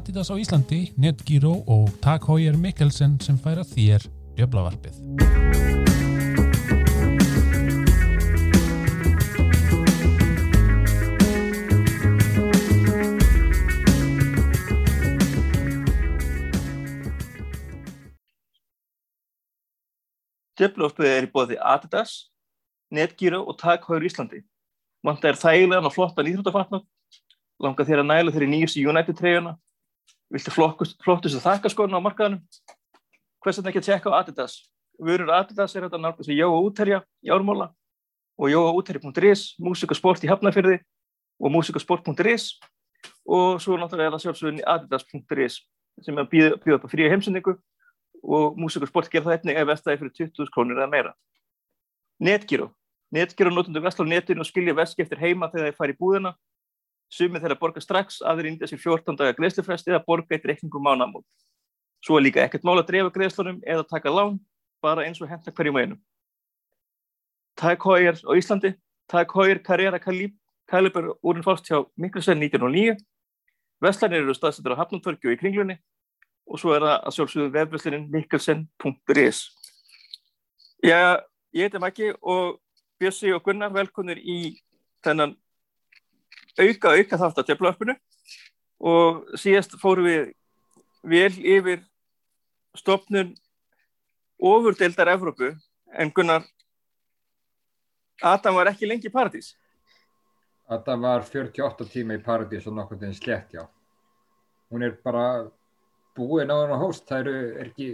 Adidas á Íslandi, Netgyro og Tag Heuer Mikkelsen sem færa þér djöblavarpið. Djöflófsbyrðið er í bóði Adidas, Netgyro og Tag Heuer Íslandi. Vanta er þægilegan og flottan íþróttafatnað, langar þér að næla þér í nýjustu United treyjuna, viltu flottustu þakkaskona á markaðanum, hvers vegna ekki að tjekka á Adidas. Vörur Adidas er þetta nálgast við Jóa Úterja í Ármóla og jóaúterja.is, músikasport í Hafnarfyrði og músikasport.is og svo náttúrulega er það sjálfsögðin Adidas.is sem er að býða, býða upp á fríu heimsendingu og músikasport ger það einnig ef vestæði fyrir 20.000 krónir eða meira. Netgyro. Netgyro notundu vestla á netinu og skilja veski eftir heima þegar þeir fara í búðina. Sumið þeirra borga strax, aðri índja sér 14 daga greiðslufresti eða borga eitt reikningum mánamót. Svo er líka ekkert mál að drefa greiðslunum eða taka lán, bara eins og henta hverjum einum. Tag Heuer á Íslandi. Tag Heuer Carrera Caliber úrin fást hjá Mikkelsen 1909. Vestlanir eru staðsettur á Hafnumtörki og í kringlunni og svo er það að sjálfsögðu vefveslinin mikkelsen.is Já, ég heiti Maggi og Bjössi og Gunnar velkonir í þennan auka auka þátt að teflaöppinu og síðast fórum við vel yfir stopnun ofurdeildar Evrópu en Gunnar Adam var ekki lengi í Paradís. Adam var 48 tíma í Paradís og nokkur til slett, já. Hún er bara búin á hann á hóst, það eru er ekki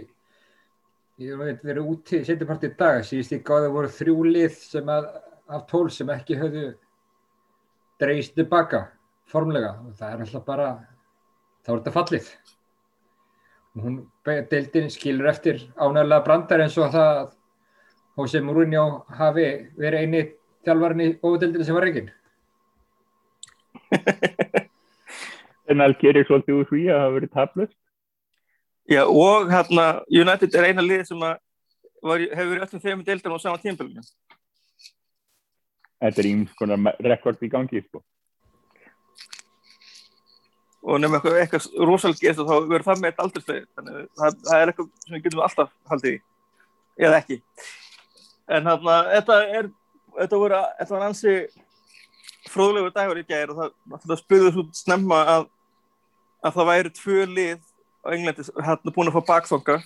ég veit verið úti setjapartið í dag, síðust ég gáði voru þrjú lið sem að, af tól sem ekki höfðu dreist tilbaka formlega. Og það er alltaf bara þá er þetta fallið. Og hún deildin skilur eftir ánægulega brandar eins og það Hosei Mourinho hafi verið eini þjálfarinn í ódeildinu sem var reygin En allt gerir svolítið úr því að það hafa verið tablust Já, og hérna, United er eina lið sem var, hefur verið öllum þeim deildar á sama tímpilinu. Þetta er íms konar rekord í gangi, sko. Og nefnum eitthvað, eitthvað rosalega og þá verður það með þetta aldrei. Þannig það, það er eitthvað sem við getum alltaf haldið í, eða ekki. En hérna, þetta er, þetta voru, ansi fróðlegu dagur í gæri og það, það spurði svo snemma að, að það væri tvö lið á Englandi hérna búin að fá bakþonga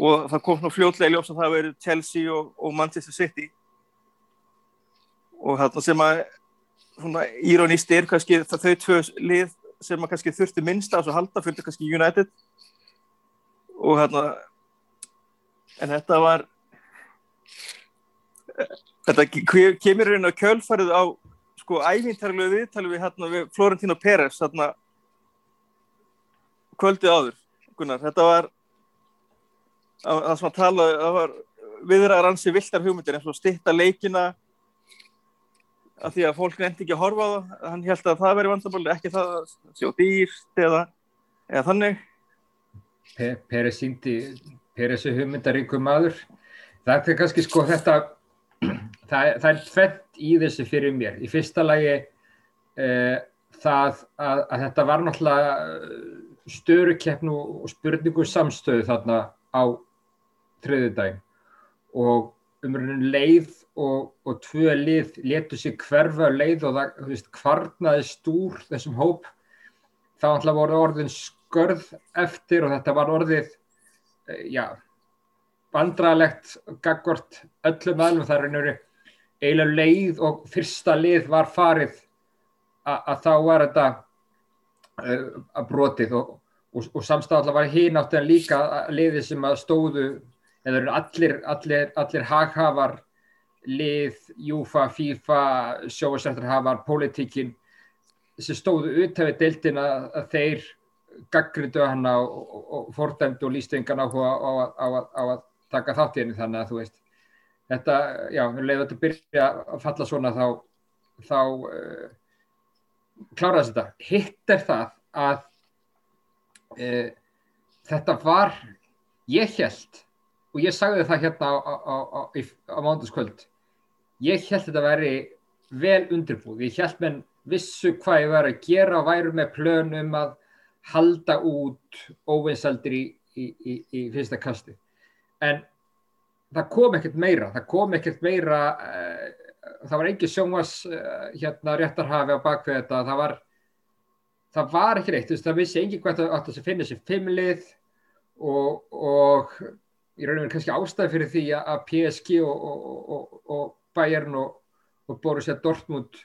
og það kom svona fljótlega í ljós að það verið Chelsea og, og Manchester City og hérna sem að svona írónist er kannski þau tvö lið sem að kannski þurfti minnst að halda fyrir kannski United. Og hérna en þetta var þetta kemur hérna kjölfarið á sko æfintarlegu viðtalið við hérna við Florentino Pérez hérna kvöldið áður Gunnar, þetta var það sem að tala það var viðræðar ansi viltar hugmyndir eins og stitta leikina af því að fólk nefndi ekki að horfa á það. Hann held að það veri vandabóli, ekki það að sjá dýrt eða, eða þannig. Peri síndi Peresi hugmyndaríku maður. Það er kannski sko þetta það, það er tvett í þessu fyrir mér. Í fyrsta lagi eh, það að, að þetta var náttúrulega störukeppnu og spurningu samstöðu þarna á þriðudagin og umröndin leið og, og tvö lið letu sig hverfa leið og það veist, kvarnaði stúr þessum hóp. Þá alltaf voru orðin skörð eftir og þetta var orðið já vandralegt gaggort öllum aðlum þar er eiginlega leið og fyrsta lið var farið að þá var þetta að brotið og, og, og samstafallar var hinn átt en líka liði sem að stóðu eða allir, allir, allir haghafar lið, Júfa, FIFA sjóasættarhafar, pólitíkin sem stóðu uthefið deildina að þeir gaggrindu og, og fordæmdu og áhuga á, á, á, á að taka þátt í henni þannig að þú veist þetta, já, við leiðum þetta að byrja að falla svona þá þá uh, kláraðist þetta. Hitt er það að e, þetta var, ég held, og ég sagði það hérna á, á, á, á mándaskvöld, ég held þetta að veri vel undirbúð. Ég held menn vissu hvað ég var að gera og væru með plönum að, halda út óvinsaldir í, í, í, í fyrsta kasti. En það kom ekkert meira. Það kom ekkert meira uh, það var ekki sjónvas uh, hérna réttarhafi á bakvið þetta. Það var það var ekki reitt, það vissi engin hvað það átt að finna sér fimmlið og, og í raun og veru kannski ástæði fyrir því að PSG og, og, og Bayern og Borussia Dortmund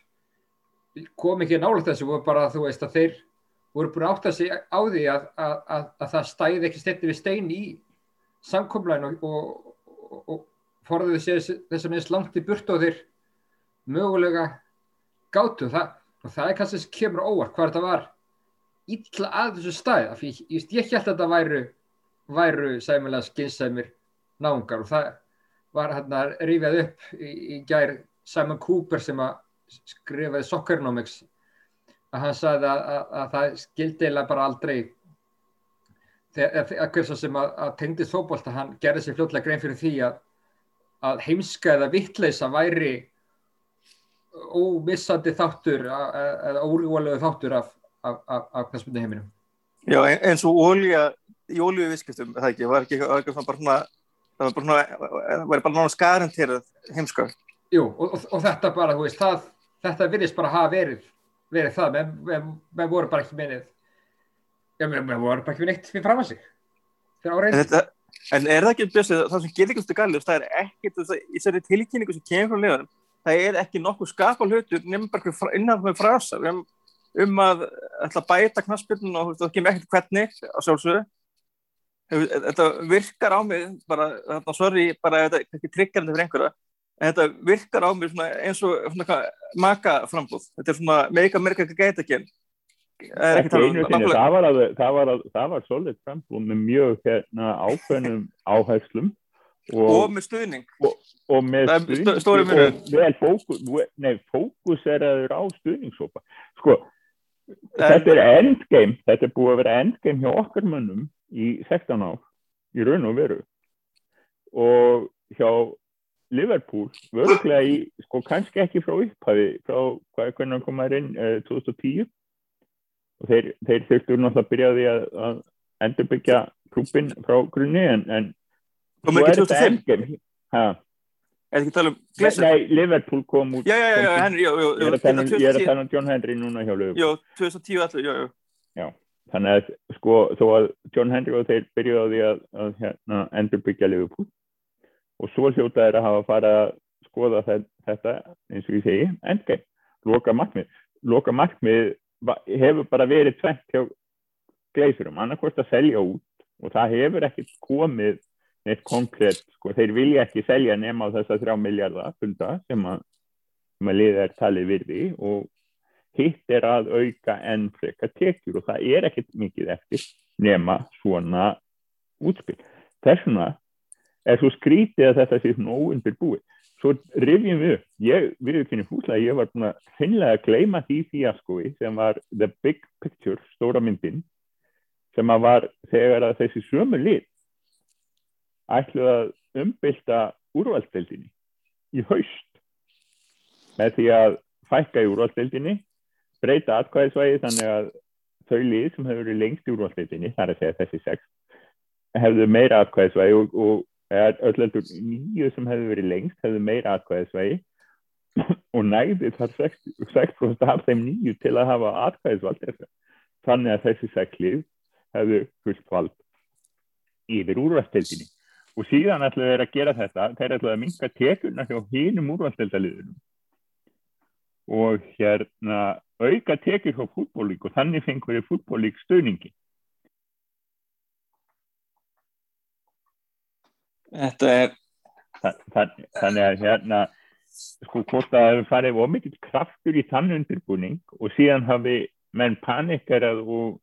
kom ekki nálega þessu og bara þú veist að þeir voru búin að átta sig á því að, að, að, að það stæði ekki stetti við stein í samkomlæn og, og, og forðuði sér þess að minnst langt í burt og þeir mögulega gátu. Það, og það er kannski sem kemur óvart hvað þetta var illa að þessu stæð af ég, ég, ég held að þetta væru væru sæmilega skynsæmir náungar og það var hérna rífið upp í, í gær Simon Cooper sem að skrifaði Soccernomics að hann sagði að, að, að það skildilega bara aldrei þegar hversa sem að, að tengdi þóbolt að hann gerði sér fljóðlega grein fyrir því að heimska eða vittleisa væri ómissandi þáttur eða órygvalegu þáttur af, af, af, af knastmyndu heiminum. Já eins og ólíja í ólíu visskiptum, það ekki, var ekki eitthvað bara svona, það var bara svona, það var bara náttúrulega skaranterað heimska. Jú og, og, og þetta bara, þú veist, það, þetta virðist bara hafa verið verið það, menn men, men voru bara ekki minnið menn men voru bara ekki minnið eitt fyrir fram að sig. En, þetta, en er það ekki bjössið, það sem getur ekki gæli það er ekkert, í þessari tilkynningu sem kemur frá liðan, það er ekki nokkuð skapal hlutur nefnum bara innan með frasa um, um að ætla að bæta knaspilnum og það kemur ekkert hvernig á sjálfsögðu þetta virkar á mig bara, sorry, bara þetta er ekki triggerandi fyrir einhverja en þetta virkar á mér eins og makaframbúð þetta er svona meika merka gæta ekki ekki einu sinni, það var, að, það var, að, það var solid frambúð með mjög hérna, ákveðnum áherslum og, og með stuðning. og, og með stuðning og vel fókus, nei, fókus er að vera á stuðningssopa sko, þetta er endgame þetta er búið að vera endgame hjá okkar mönnum í 16 ár í raun og veru. Og hjá Liverpool vöruglega í, sko kannski ekki frá upphafi, frá hvað er hvernig hann komaður inn uh, 2010 og þeir, þeir þurftur náttúrulega að byrja því að, að endurbyggja klubin frá grunni en, en er þetta engin Er það ekki að tala um Glesser? Nei, Liverpool kom út Já, já, já, Henry, já, já Ég er að tala um John Henry núna hjá Liverpool. Já, 2010 allir, já, já. Já, þannig að sko þó að John Henry og þeir byrjuði á því að, að hérna, endurbyggja Liverpool. Og svo hljóta er að hafa fara að skoða þetta eins og ég segi endgæm, loka markmið loka markmið hefur bara verið tvent hjá gleisurum annarkvæmst að selja út og það hefur ekki komið neitt konkrétt, sko, þeir vilja ekki selja nema á þessa þrjá miljardar fylgda sem að, að liða er talið virði og hitt er að auka enn frekka tekjur og það er ekkert mikið eftir nema svona útspill. Þessuna er svo skrítið að þetta sé svona óundir búið. Svo rifjum við, ég, við erum kynni fúslega, ég var búin að finnilega að gleyma því fíaskói sem var The Big Picture, stóra myndin, sem að var þegar að þessi sömu lit ætluð að umbylta úrvalstildinni í haust með því að fækka í úrvalstildinni, breyta atkvæðisvægi þannig að þau lið sem hefur verið lengst í úrvalstildinni, þar að segja þessi sex, hefðu meira atkvæðisvægi og, og öll heldur nýju sem hefur verið lengst hefur meira atkvæðisvægi og næði þar 6% af þeim nýju til að hafa atkvæðisvald þannig að þessi seklið hefur fullt vald yfir úrvastildinni og síðan ætlaðu þeir að gera þetta þeir ætlaðu að minka tekuna hjá hínum úrvastildaliðunum og hérna auka tekið hjá fútbólík og þannig fengur þið fútbólík stöðningi Þetta er Þannig að hérna sko hvort að það farið ómikið kraftur í þann undirbúning og síðan hafi menn panikarað og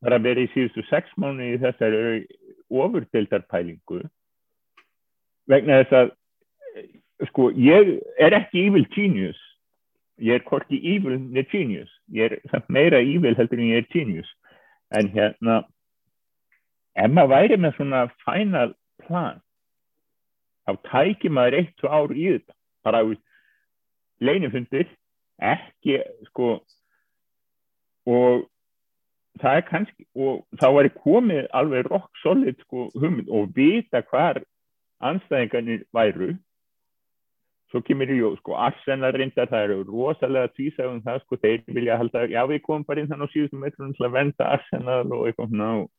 það að vera í síðustu sex mánu í þessari ofurdeltarpælingu vegna þess að sko ég er ekki evil genius ég er hvorki evil neð genius. Ég er meira evil heldur en ég er genius. En hérna ef maður væri með svona final plan. Þá tækir maður eitt og ár í þetta. Bara úr leinifundir ekki sko og það er kannski og þá væri komið alveg rock solid sko hugmynd og vita hvar anstæðingarnir væru svo kemur í sko Arsenal reyndar, það eru rosalega tvísægum það sko, þeir vilja halda já við komum bara inn þannig á síðustum metrunum til að venda Arsenal og eitthvað svona og,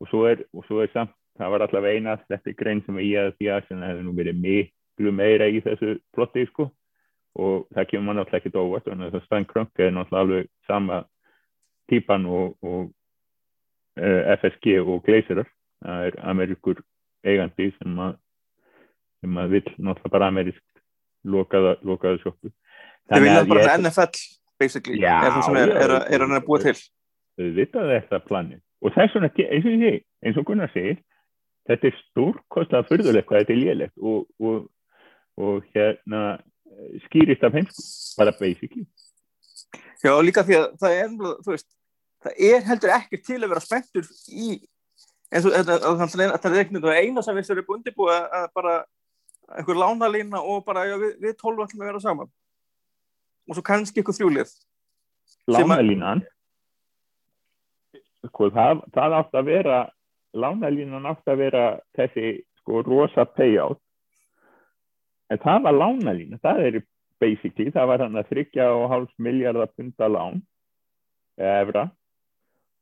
og, svo er, og svo er samt, það var allavega einast þetta grein sem ég að því Arsenal hefði nú verið miklu meira í þessu plotti sko. Og það kemur mann alltaf ekkert óvart þannig að það Stein Krönke er náttúrulega alveg sama típan og, og uh, FSG og Glazerar það er Amerikur eigandi sem að sem að vil náttúrulega bara amerisk lokaða, lokaða sjoppu Þið vilja að bara ég- NFL basically, Já, er það sem er, er, að- er hann að búa til þau vitaði þetta plani og þess vegna, eins og ég eins og Gunnar segi þetta er stórkostlega fyrðulegt hvað þetta er lélegt og, og, og hérna eh, skýrist af heimsku, bara basically Já, líka því að það er, þú veist, það er heldur ekki til að vera spenntur í, eins og að þannig að það er ekkert það eina sem við þurfum búið að að bara einhver lánalína og bara, já, við, við tólf ætlum að vera saman. Og svo kannski eitthvað þrjúlið. Lánalínan sko, það, það átt að vera lánalínan átt að vera þessi sko rosa payout en það var lánalína það er basically, það var hann að þryggja og hálf miljardar punta lán evra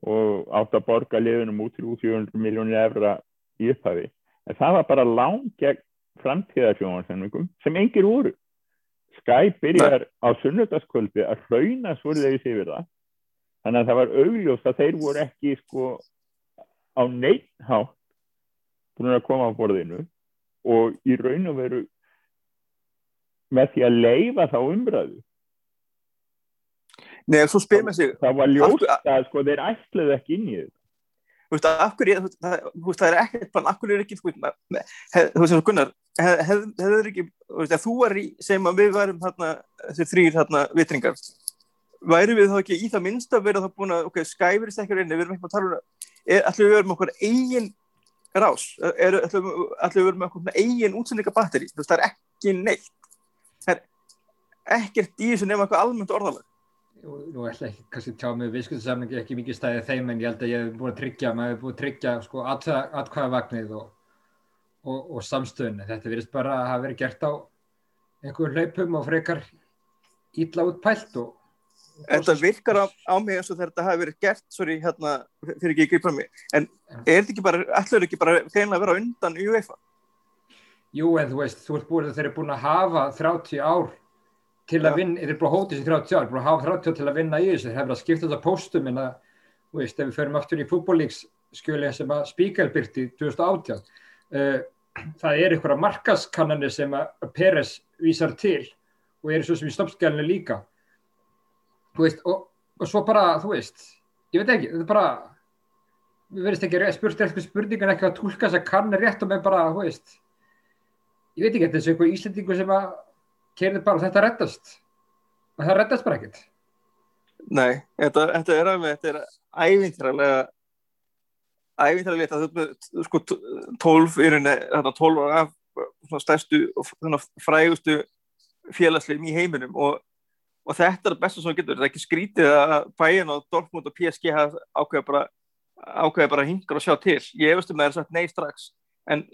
og átt að borga liðunum út 300 miljónir evra í upphafi en það var bara lán gegn framtíðarsjónvarsenningum sem engir voru. Sky byrjar á sunnudagskvöldi að hrauna svolítið yfir það. Þannig að það var augljóst að þeir voru ekki sko á neitt hátt búin að koma á borðinu og í raun og veru með því að leifa þá umræðu. Nei, svo spyr mér sig, það var ljóst að sko þeir ætluðu ekki inn í þetta þú veist, af hverju, þú veist, það, er ekkert plan, af hverju er ekki, þú veist, þú veist, Gunnar, hefur hef, hef ekki, þú veist, að þú var í, sem að við varum þarna, þessi þrýr þarna vitringar, væri við þá ekki í það minnst að vera þá búin að, ok, Skyverist ekki reyni, við erum ekki að tala um það, ætlum við að vera með okkur eigin rás, ætlum, við að vera með okkur eigin útsendingabatteri, þú veist, það er ekki neitt, það er ekkert í þessu orðalag. Nú, ætla ekki kannski að tjá mig viðskiptasamningi ekki mikið stæðið þeim en ég held að ég hef búin að tryggja, maður hef búin að tryggja sko atkvæðavagnið og, og, og samstöðinu. Þetta virðist bara að hafa verið gert á einhverjum hlaupum og frekar ítla útpælt og Þetta virkar á, á mig eins og þetta hafi verið gert, sorry, hérna, fyrir ekki að gripa mig, en er þetta ekki bara, ætlur ekki bara greinlega að vera undan UEFA? Jú, en þú veist, þú ert búin að þeir eru búin að hafa 30 ár til að vinna, eru búin að hóta þessi 30 ár, að hafa 30 ár til að vinna í þessu, þeir hefur að skipta þetta póstum en að, þú veist, ef við förum aftur í fútbólíks skjöli sem að Spíkal byrti 2018, uh, það er einhverja markaskannanir sem að Peres vísar til og eru svo sem í stoppskjælinu líka, þú veist, og, og svo bara, þú veist, ég veit ekki, þetta er bara, við verðist ekki spurt eitthvað spurningan ekki að tólka þess að kannir rétt og með bara, þú veist, ég veit ekki, þetta er svo einhver íslendingu sem að kerði bara þetta reddast. Og það reddast bara ekkert. Nei, þetta, þetta er alveg, þetta er að þú ert með, sko, 12 í rauninni, þetta 12 ára af svona stærstu og frægustu félagslegum í heiminum og, og þetta er það besta sem getur, þetta er ekki skrítið að bæin og Dortmund og PSG ákveða bara, ákveða bara hingar og sjá til. Ég efast um að það er sagt nei strax, en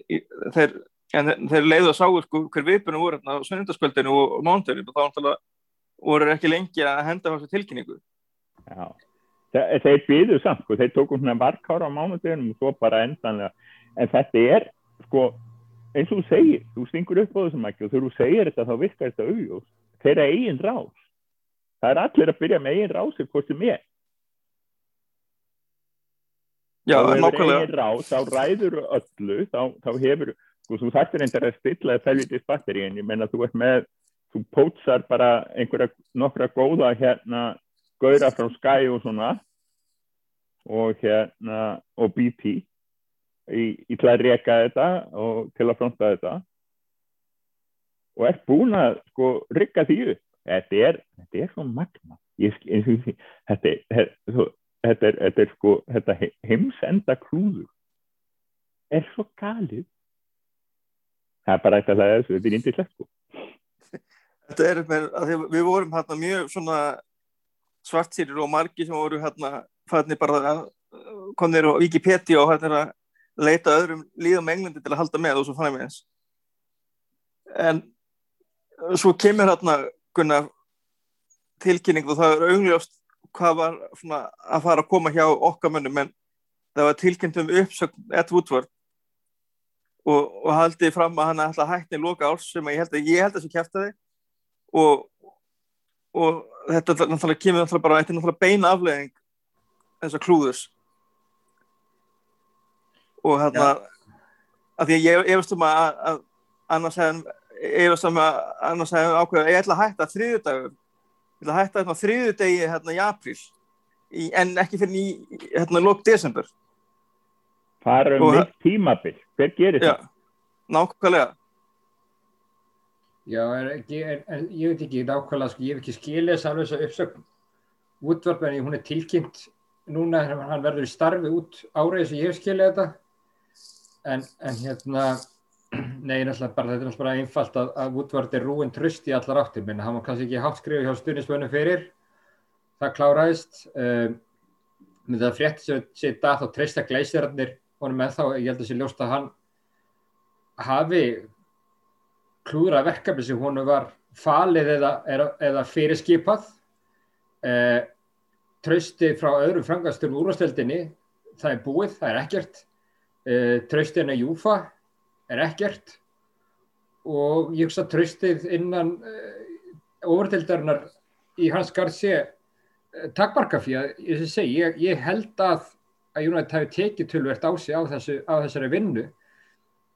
þeir, en þeir leiðu að sáu sko hver viðbunum voru á sunnundaskvöldinu og, og mándaginu og þá náttúrulega voru ekki lengi að henda þessu tilkynningu. Já. Þe- Þeir byðu samt, sko, þeir tóku svona varkára á mánudeginum og svo bara endanlega. En þetta er, sko, eins og þú segir, þú stingur upp á þessum ekki og þegar þú segir þetta þá virkar þetta auðjós. Þeirra eigin rás. Það er allir að byrja með eigin rásir hvort sem er. Já, þá hefur nákvæmlega. eigin rás, þá ræður öllu, þá, þá hefur, sko, þú þarftir reyndar að stilla felvitis batteri en ég menna þú ert með, þú pótsar bara einhverja nokkra góða hérna gauðra frá Sky og svona og hérna og BP í, í til að reka þetta og til að fronta þetta. Og ert búin að sko rikka því upp. Þetta er, þetta er svo magna ég, og ég sé, þetta er, þetta, er, þetta er sko þetta he- heimsenda klúður er svo galið það er bara eitthvað að þessu, þetta er indislegt sko. Þetta er með, við vorum hérna mjög svona svartsýrir og margi sem voru hérna fannir bara að konir á Wikipedia og hérna að leita öðrum líðum englandi til að halda með og svo fann ég með þess en svo kemur hérna Gunnar tilkynning og það er augljóst hvað var svona, að fara að koma hjá okkar mönnum en það var tilkynnt um uppsögn Ed Woodward og, og haldið fram að hann ætla að hætni loka árs sem ég held að ég held að þessu kæfti og, og þetta náttúrulega kemur náttúrulega bara þetta er náttúrulega beina aflegging þessar klúðurs. Og hérna að því að ég efast um að, að annars hefðum efast um að annars hefðum ákveða ég ætla að hætta þriðudagur ég ætla að hætta þriðudegi hérna í april í, en ekki fyrir í hérna lók desember fara um mitt tímabil. Hver gerir já, það? nákvæmlega. Já, er ekki, er, er, ég veit ekki nákvæmlega, sko, ég hef ekki skilið þess alveg þess að Woodward, en hún er tilkynnt núna, hann verður í starfi út árið sem ég hef skilið þetta. En, en hérna nei, náttúrulega bara þetta er náttúrulega bara einfalt að, að Woodward er rúin tröst í allar áttir menn. Hann var kannski ekki hátt skrifið hjá stuðnismönnum fyrir. Það kláraðist um, með það frétt sem sé það þá treysta gleisirarnir honum með þá, ég held að sé ljóst að hann hafi klúðra verkefni sem hún var falið eða, eða, fyrirskipað. Eh, trösti frá öðrum frangastum úrvasteldinni það er búið, það er ekkert. Eh, tröstin að Júfa er ekkert. Og ég hugsa að tröstið innan eh, overdeldarinnar í hans garð sé eh, takmarka fyrir að ég, ég held að að United hafi tekið tölvert á sig á, þessu, á þessari vinnu.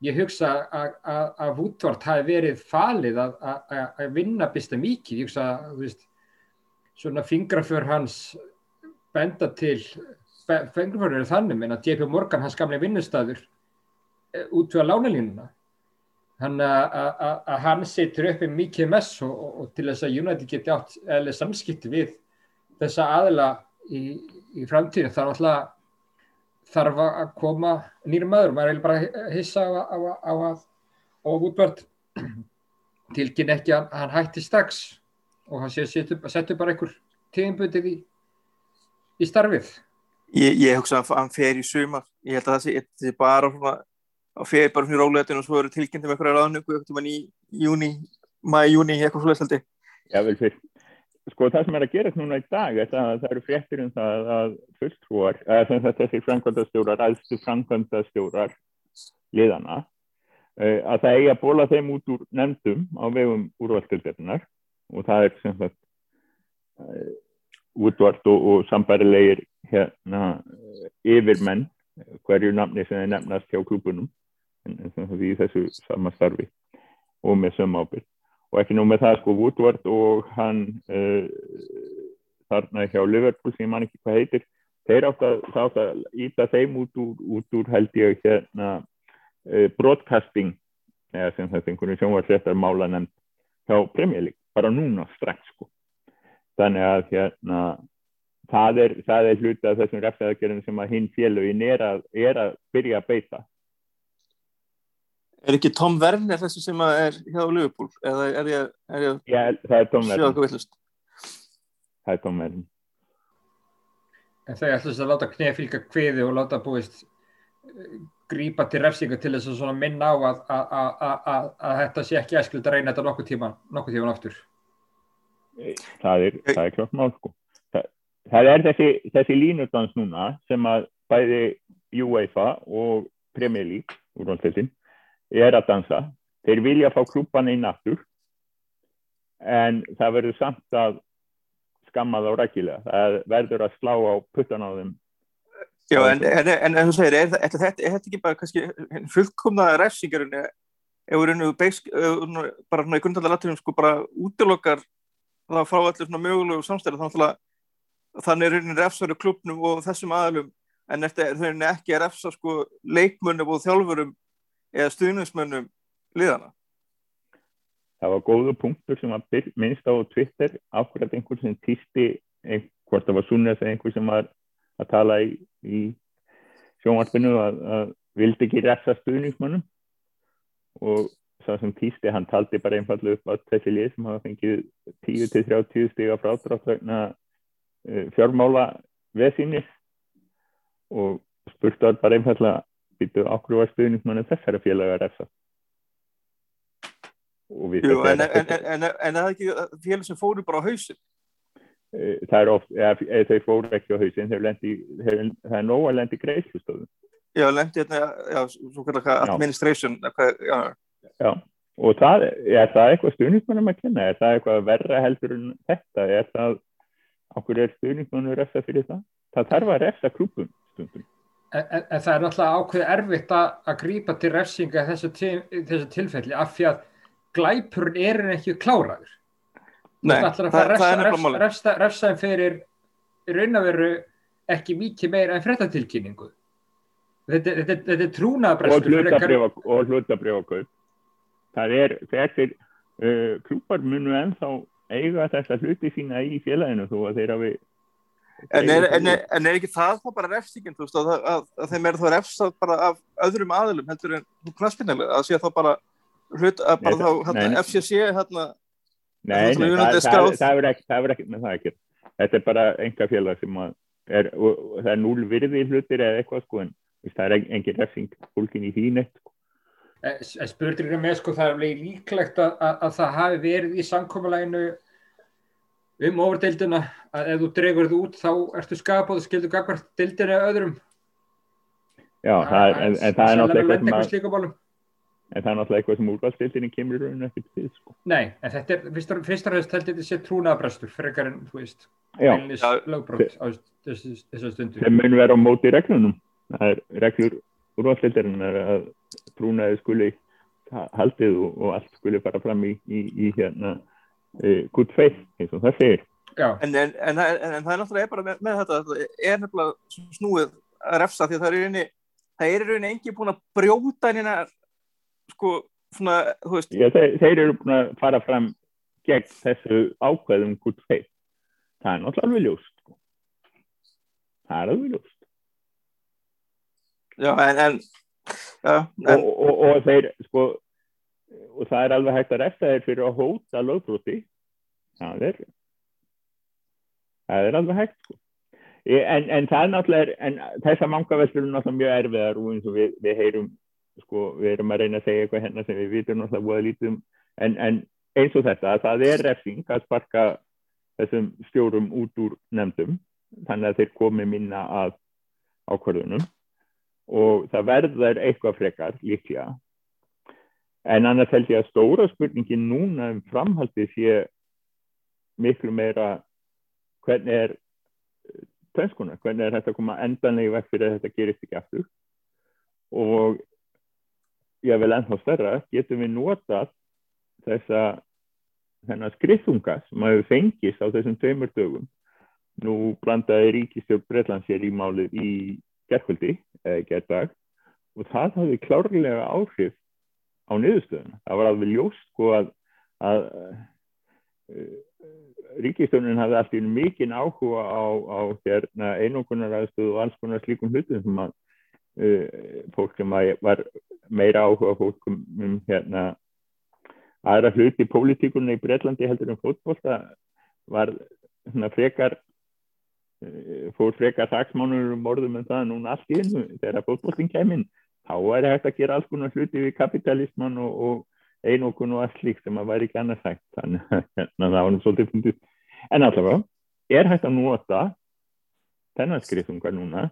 Ég hugsa að- Woodward hafi verið falið að, vinna bista mikið, ég hugsa að svona fingraför hans benda til fingraför eru þannig, menn að JP Morgan hans gamlega vinnustæður út við að lánalínuna hann að, að, hann setur upp mikið mess og, og, og til þess að United geti átt eða samskipti við þessa aðila í, í framtíðin þarf alltaf þarf að koma nýri maður, maður er bara að hissa á, á, á að og Woodward tilkynna ekki að hann hætti strax og hann sé að setja upp, setja upp bara einhver tíðinbundið í, í starfið. ég, ég hugsa að hann fer í sumar ég held að það sé, þetta sé bara að fer bara í róleitinu og svo eru tilkynntum eitthvað mann í júni maður júni, eitthvað ég Já, vel fyrst. Sko það sem er að gerast núna í dag er það að það eru fréttir um það að fulltrúar, sem þetta þessi framkvæmdastjórar, aðstu framkvæmdastjórar liðana, eh, að það eigi að bóla þeim út úr nefndum á vegum úrvalstildefinnar og það er sem sagt eh, útvart og, og sambærilegir hérna yfirmenn hverju nafni sem þeir nefnast hjá klúbunum en, en sem sagt í þessu sama starfi og með söm ábyrg og ekki nú með það sko Woodward og hann uh, þarna hjá Liverpool sem man ekki hvað heitir þeir átt að, átt að íta þeim út úr, út úr held ég hérna uh, broadcasting eða sem þetta einhvern sjónvarsréttar mála nefnd hjá Premier League, bara núna strax sko. Þannig að hérna það er, það er hluti af þessum refsaðagerðin sem að hinn félögin er að, er að byrja að beita er ekki Tom Werner þessi sem er hjá Liverpool eða er ég, er ég Já, það er Tom villust það er Tom Verðin En ætla þess að láta knefylga kviði og láta búist eh, grípa til refsinga til þess að minna á að, að, að, að, að, að þetta sé ekki æskild að reyna þetta nokkuð tíman, nokkuð tíman aftur. það er, það er klart mál sko. það, það er þessi, þessi línudans núna sem að bæði UEFA og Premier League úrvalstildin er að dansa. Þeir vilja fá klúpan inn aftur en það verður samt að skamma þá rækilega. Það verður að slá á puttan á þeim. Já, en, en, en, en þú segir, er, er, þetta, er þetta ekki bara kannski fullkomna refsingarinn ef við erum bara svona í grundalega sko bara útilokkar það frá allir svona mögulegu samstæði þannig að er rauninni refsari klubnum og þessum aðalum en þetta er rauninni ekki að refsa sko leikmönnum og þjálfurum eða stuðnismönnum liðana. Það var góðu punktur sem byr- minnst á Twitter ákveðat einhver sem týsti hvort það var Sunnes eða einhver sem var að tala í, í sjónvarpinu að, að vildi ekki refsa stuðningsmönnum og það sem týsti hann taldi bara einfallega upp að þessi lið sem hafa fengið 10-30 stiga frádrátt vegna uh, fjármála veðsýnis og spurt var bara einfallega býtu okkur var stuðnismann þessara félaga að refsa Jú, en, en, en, en, en er það ekki félag sem fóru bara á hausin Eh, það er oft, eða, eða þau fóru ekki á hausinn, þeir lendi, þeir, það er nóg að lendi greiðslustöðum. Já, lendi hérna, það administration, eitthvað, já, Já, og það, er það eitthvað stuðnismannum að kenna? Er það eitthvað verra heldur en þetta? Er það, okkur er stuðnismannum refsa fyrir það? Það þarf að refsa klúpum stundum. En, en, það er náttúrulega ákveð erfitt að, að grípa til refsinga í þessu, til, þessu tilfelli af því að glæpurinn er en ekki kláraður. nei, það, það, það, það, refsa, er nefnilega refsa, máli refsa, refsa þeim fyrir í raun að veru ekki mikið meira en frettatilkynningu. Þetta, þetta, þetta er hlutabrifa, og hlutabrifa kaup. Það er, þessir uh, klúpar munu ennþá eiga þessa hluti sína í félaginu þó að þeir hafi en er, en, er, en er ekki það þá bara refsingin, þú veist, að, að, að, þeim er þá refsað bara af öðrum aðilum heldur en knaspinnilega, að sé þá bara hlut, að bara Nei, þá, hérna, nei. FCC, hérna Nei, Það nei er það, það, það, er ekki, það er ekki með það ekki. Þetta er bara enga félag sem að er, og, og það er núl virði hlutir eða eitthvað sko en veist, það er en- engin refsing fólkin í því neitt. Sko. Spurningur með sko það er líklegt að, að, að það hafi verið í samkomulæginu um overdeildina að ef þú dregur þú út þá ertu skapað og skildur gagvart deildina eða öðrum. Já, það er, en, en það er náttúrulega eitthvað sem, að, slíkumálum. en það er náttúrulega eitthvað sem úrvalstildinni kemur í rauninu ekkert til sko. Nei, en þetta er fyrst og fremst held ég þetta sé trúnaðabrestur frekar en, þú veist, Já. lögbrótt á þessu, þessu stundu. sem mun vera á móti reglunum. Það er reglur úrvalstildinni er að trúnaði skuli ha- haldið og, og allt skuli fara fram í, í, í hérna uh, good faith eins og það segir. Já, en, en, en, en, en það er náttúrulega bara með, með þetta, þetta er nefnilega snúið að refsa því að það er í rauninni það er í rauninni engi búin að brjóta hérna sko, svona, þú veist Já, þeir, þeir eru búin að fara fram gegn þessu ákveðum good faith. Það er náttúrulega alveg ljóst. sko. Það er alveg ljóst. já, en, en, já, Og, en og, og þeir, sko, og það er alveg hægt að refta þeir fyrir að hóta lögbróti. Það er, það er alveg hægt, sko. En, en það er náttúrulega, en þessar mangaveldur eru náttúrulega mjög erfiðar og eins og við, við heyrum, sko, við erum að reyna að segja eitthvað hérna sem við vitum náttúrulega voða lítið um, en, en eins og þetta, að það er refsing að sparka þessum stjórum út úr nefndum, þannig að þeir komi minna að ákvörðunum og það verður eitthvað frekar líklega. En annars held ég að stóra spurningin núna um framhaldið sé miklu meira hvernig er tönskuna, hvernig er þetta að koma endanlega vekk fyrir að þetta gerist ekki aftur? Og ég vil ennþá stærra, getum við notað þessa þennan skriðunga sem hafi fengist á þessum tveimur dögum? Nú blandaði ríkistjórn Breitland sér í málið í gerkvöldi eða gerðdag og það hafði klárlega áhrif á niðurstöðuna. Það var alveg ljóst sko að, að uh, ríkistjórnin hafði allt í einu mikinn áhuga á, á hérna, einungunar aðstöðu og alls konar slíkum hlutum sem að uh, fólk sem að var meira áhuga fólk um, hérna aðra hluti pólitíkunni í Breitlandi heldur um fótbolta var svona frekar eh, fór frekar saksmánur um orðum en það núna allt í einu þegar fótboltin kemur þá er hægt að gera alls konar hluti við kapitalisman og, og einokun og allt slíkt sem að væri ekki annars hægt þannig að hérna, það var nú svolítið fundið en allavega er hægt að nota þennan skriðungar núna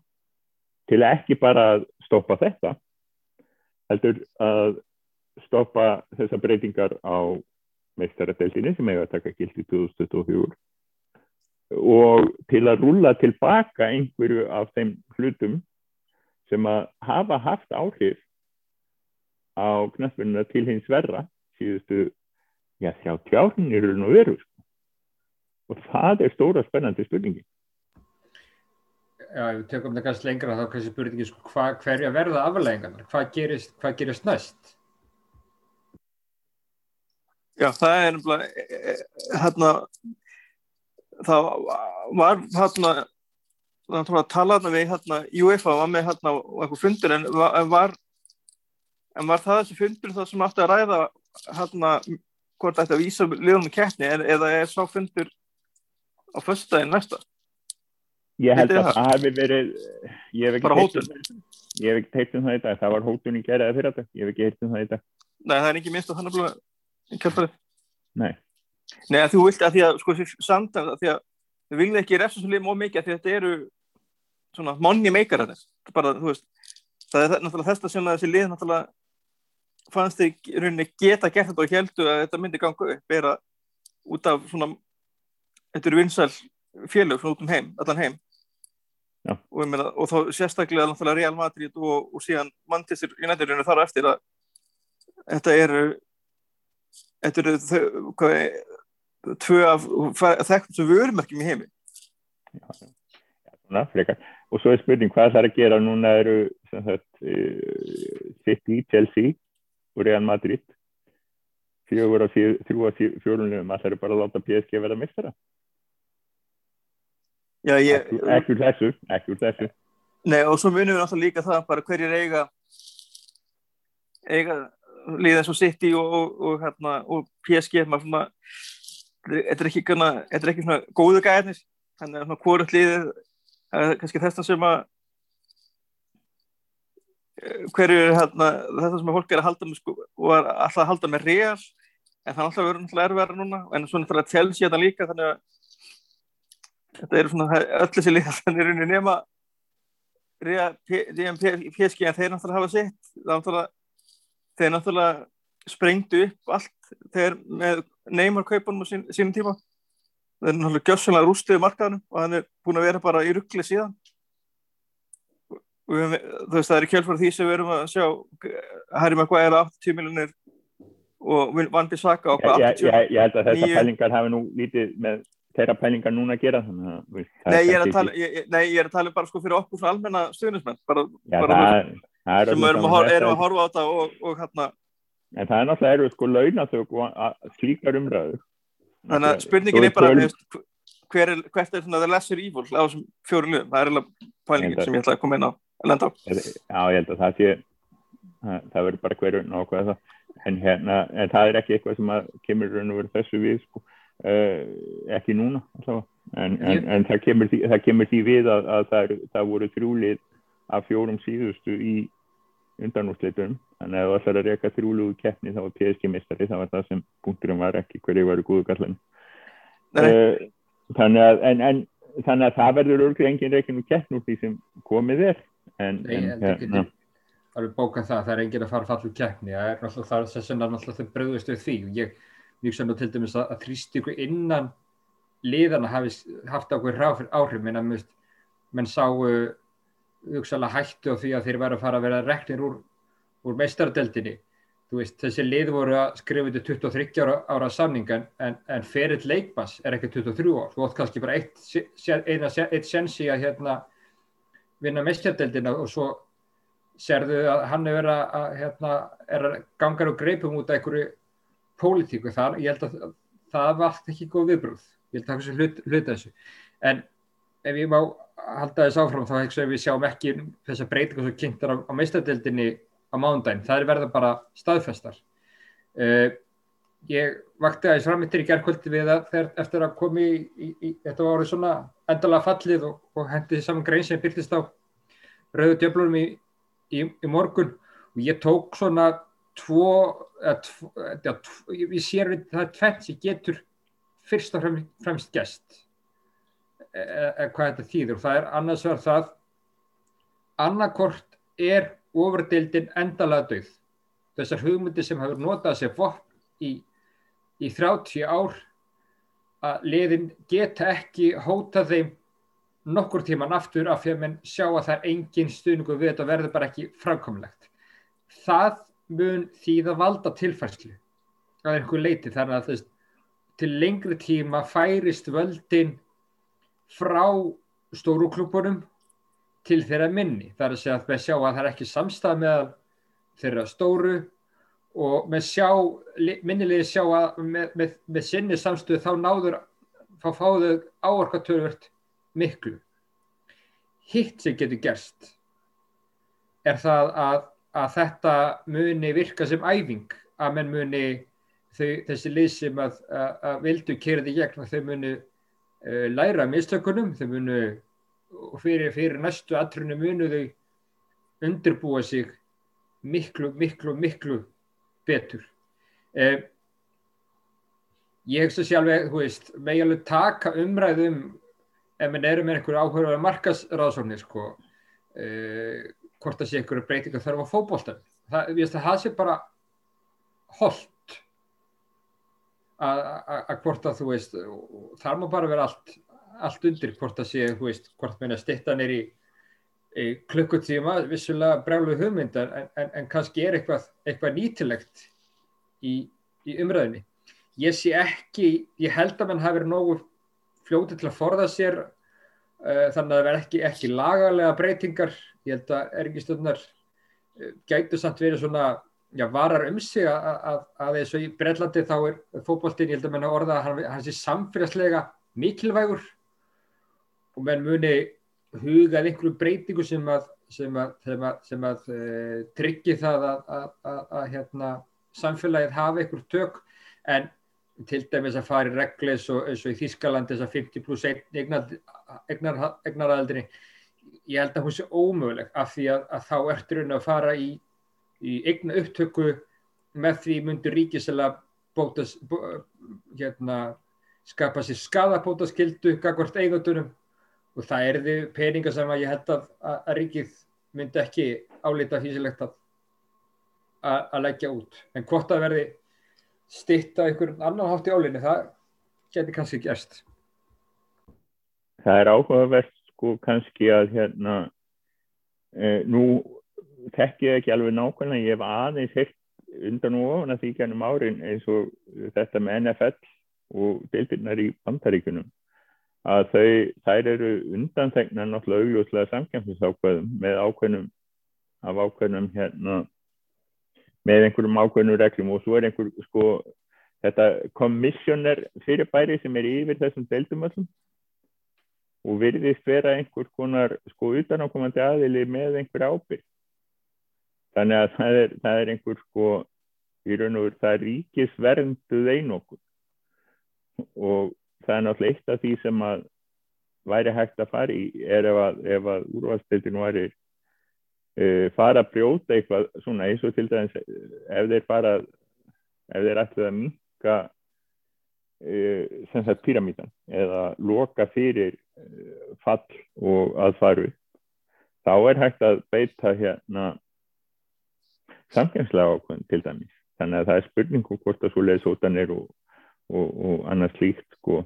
til að ekki bara stoppa þetta heldur að stoppa þessar breytingar á meistaradeildinni sem eiga að taka gildi 2024 og til að rúlla tilbaka einhverju af þeim hlutum sem að hafa haft áhrif á knaspununa til hins verra síðustu, já, 30 árin eru nú veru sko. og það er stóra spennandi spurningi Já, ef við tökum það kannski lengra þá kannski spurningi sko, hva, hverja verða afleggingarnar? Hvað gerist, hvað gerist næst? Já, það er hérna það var hérna það var að tala hérna við hérna UEFA var með hérna eitthvað fundur en var, en var það þessi fundur það sem átti að ræða hérna hvort þetta vísa liðunum keppni eða er sá fundur á föstudaginn næsta? Ég held að það? hefði verið, ég hef ekki heyrt um það. Ég hef ekki heyrt um það í dag, það var hótun í geraði fyrir þetta, ég hef ekki heyrt um það í dag. Nei, það er ekki minnst að þannig að í kjálfarið. Nei. Nei, að þú vilt að því að, sko, samt að því að við viljum ekki refsa svo liðum of mikið að því að þetta eru svona money maker þetta. Bara, þú veist, það er náttúrulega þess að sem að þessi lið náttúrulega fannst í rauninni geta gert þetta og heldu að þetta myndi ganga upp vera út af svona þetta eru vinsæl félög svona út um heim, allan heim Já. og, meina, og þá sérstaklega náttúrulega Real Madrid og, og síðan Manchester United rauninni þar eftir að þetta eru þetta eru þau, hvað, er- tvö af þekktum sem vörumerkjum í heimi Svona, frekar. Og svo er spurning hvað það er að gera núna eru sagt, uh, City, Chelsea og Real Madrid. Þrjú og fjórunum, það er bara að láta PSG verða mistara. Já, ég, Ekki, úr þessu, ekki úr þessu. Nei, og svo munum við náttúrulega líka það bara hverjir eiga eiga liðið eins og City og, og, og, hérna, og PSG þetta er ekki, gana, er ekki svona góðu gæðnir þannig að svona hvort liðið er kannski þess sem að eh, hverju er hérna þetta sem að fólk er að halda með sko, og er alltaf að halda með real en það er alltaf verið erfæra núna en svona fyrir að Chelsea þetta líka þannig að þetta eru svona öll þessi lið þannig er unni nema PSG en þeir náttúrulega hafa það náttúrulega, þeir náttúrulega sprengdu upp allt þeir með Neymar kaupunum á sín, sínum tíma þeir náttúrulega gjössanlega rústuðu markaðanum og hann er búin að vera bara í ruggli síðan við, veist það er í kjölfara því sem við erum að sjá Harry Maguire 80 miljonir og Van Bissaka Ég, ég, ég, ég held að þessar pælingar hafi nú lítið með þeirra pælingar núna að gera þannig að það Nei, ég er að tala, nei, ég er að tala bara sko fyrir okkur svona almenna stuðnismenn bara, Já, bara það, það er sem erum að, erum að horfa á þetta og, og hérna En það er náttúrulega eru sko að- slíkar umræður. Þannig að spurningin er bara hver er, hvert er svona the lesser evil á þessum fjóru liðum, það er eiginlega pælingin sem ég ætla að koma inn á að lenda á. Já, ég held að það sé, það, það verður bara hverju nákvæða það. En hérna, en það er ekki eitthvað sem að kemur í raun og veru þessu við, sko. Uh, ekki núna. En, en, Ég- en það, kemur því, það kemur því við að, að það, er, það voru þrjúlið af fjórum síðustu í undanúrslitum. Þannig að ef það ætlar að reyka þrjúlugu keppni þá var PSG mistari, það var það sem punkturum var ekki hverju varu góðu nei. Uh, þannig að, en, en, þannig að það verður örglega engin reikinu keppn úr því sem komið er. En, Nei, en, ég held ekki hérna, alveg bóka það, það er enginn að fara fallu keppni, það er náttúrulega það er þess vegna náttúrulega þau bröðust við því og ég mjög sann og til dæmis að, að þrýst ykkur innan liðana hafi haft ákveð ráfyr áhrif að menn sáu hugsalega hættu á því að þeir væri að fara að vera reknir úr, úr meistaradeldinni þú veist, þessi lið voru að skrifa þetta 23 ára, ára samningan en, en ferill leikbass er ekki 23 ár. Þú átt kannski bara eitt, eitt sensi að hérna vinna meistaradeldina og svo serðu að hann er verið að, að hérna, er að gangar og greipum út af einhverju pólitíku. Þar, ég held að það var ekki góð viðbrúð, ég held að það er hlut, hluta þessu, en ef ég má halda þess áfram þá að við sjáum ekki þessar breytingar sem kynntar á, á meistaradeildinni á mánudaginn, það er verða bara staðfestar. Uh, ég vakti aðeins framittir í gerðkvöldi við það þegar eftir að komi í, í, í þetta var orðið svona endalega fallið og, og hendi því saman grein sem byrtist á rauðu djöflunum í, í, morgun. Og ég tók svona tvo, eða, tvo, eða, tvo ég, sér við það er tvennt sem getur fyrst og fremst, e, hvað þetta þýður það er annars vegar það annarkort er ofurdeildin endalega döð þessar hugmyndir sem hefur notað sér vopn í, í 30 ár að liðin geta ekki hóta þeim nokkur tíman aftur af því að menn sjá að það er engin stuðningu við þetta verður bara ekki framkomlegt. Það mun þýða valda tilfærslu að einhver leiti þannig að þess, til lengri tíma færist völdin frá stóru klúbunum til þeirra minni. Það er að segja að við sjá að það er ekki samstað með þeirra stóru og með sjá, minnilegi sjá að með, með, með sinni samstöðu þá náður, þá fáðu áorkatörvert miklu. Hitt sem getur gerst er það að, að þetta muni virka sem æfing, að menn muni þau, þessi lið sem að, að, að vildu því gegn, þau muni læra mistökunum, þau muni og fyrir, fyrir næstu atrunni munu þau undirbúa sig miklu, miklu, miklu betur. Eh, ég hugsa sjálf, þú veist, með alveg taka umræðum ef minn eru með einhverju áhugaður markasráðsóknir, sko, eh, hvort það sé einhverju breytinga þarf á fókbóltan. Það, ég að það sé bara holdt að hvort að þú veist, þar má bara vera allt, allt undir hvort að sé, þú veist, hvort meina stittan er í klukkutíma, vissulega brjálu hugmyndar en, en, en kannski er eitthvað, eitthvað nýtilegt í, í umræðinni. Ég sé ekki, ég held að mann hafi verið nógu fljótið til að forða sér uh, þannig að það verð ekki, ekki lagalega breytingar. Ég held að ergistöndar uh, gætu samt verið svona, já, varar um sig að, eins og í Brellandi þá er fókbóltinn, ég held að mann orða að hann, hann sé samfélagslega mikilvægur og menn muni hugað einhverju breytingu sem að, sem að, sem að, sem að uh, tryggi það að hérna, samfélagið hafi einhver tök. En til dæmis að fara í regli eins og, eins og í Þískaland þess að 50 pluss eignaraðaldri ég held að hún sé ómöguleg af því að þá ertur hún að fara í, í eigna upptöku með því myndur ríkisela bótas, bó, hérna, skapa sér skadabótaskildu gagvart eigatunum og það er því peninga sem að ég held að, að, að ríkið myndi ekki álita físilegt að, að leggja út. En hvort að verði stitta einhvern annan hátt í álinni, það getur kannski gerst. Það er áhugavert sko kannski að hérna, e, nú tekk ég ekki alveg nákvæmlega, ég hef aðeins heilt undan og ofan að því gennum árin eins og þetta með NFL og deildirnar í bandaríkunum að þau, þær eru undanþegna náttúrulega augljóslega samkjæmsinsákvæðum með ákveðnum af ákveðnum hérna með einhverjum ákveðnum reglum og svo er einhver sko þetta kommissioner fyrirbæri sem er yfir þessum deildumöllum og virðist vera einhver konar sko utanákomandi aðili með einhver ábyrg þannig að það er, það er einhver sko í raun og veru það er ríkisvernduð einokkur og það er náttúrulega eitt af því sem að væri hægt að fara í er ef að, að úrvalstildinu væri uh, fara að brjóta eitthvað svona eins og til dæmis ef þeir fara ef þeir ætlaði að minka uh, sem sagt pyramítan eða loka fyrir uh, fall og aðfaru þá er hægt að beita hérna samkjæmslega ákveðin til dæmis. Þannig að það er spurningum hvort að svo leiðsótan er og og, og annars slíkt sko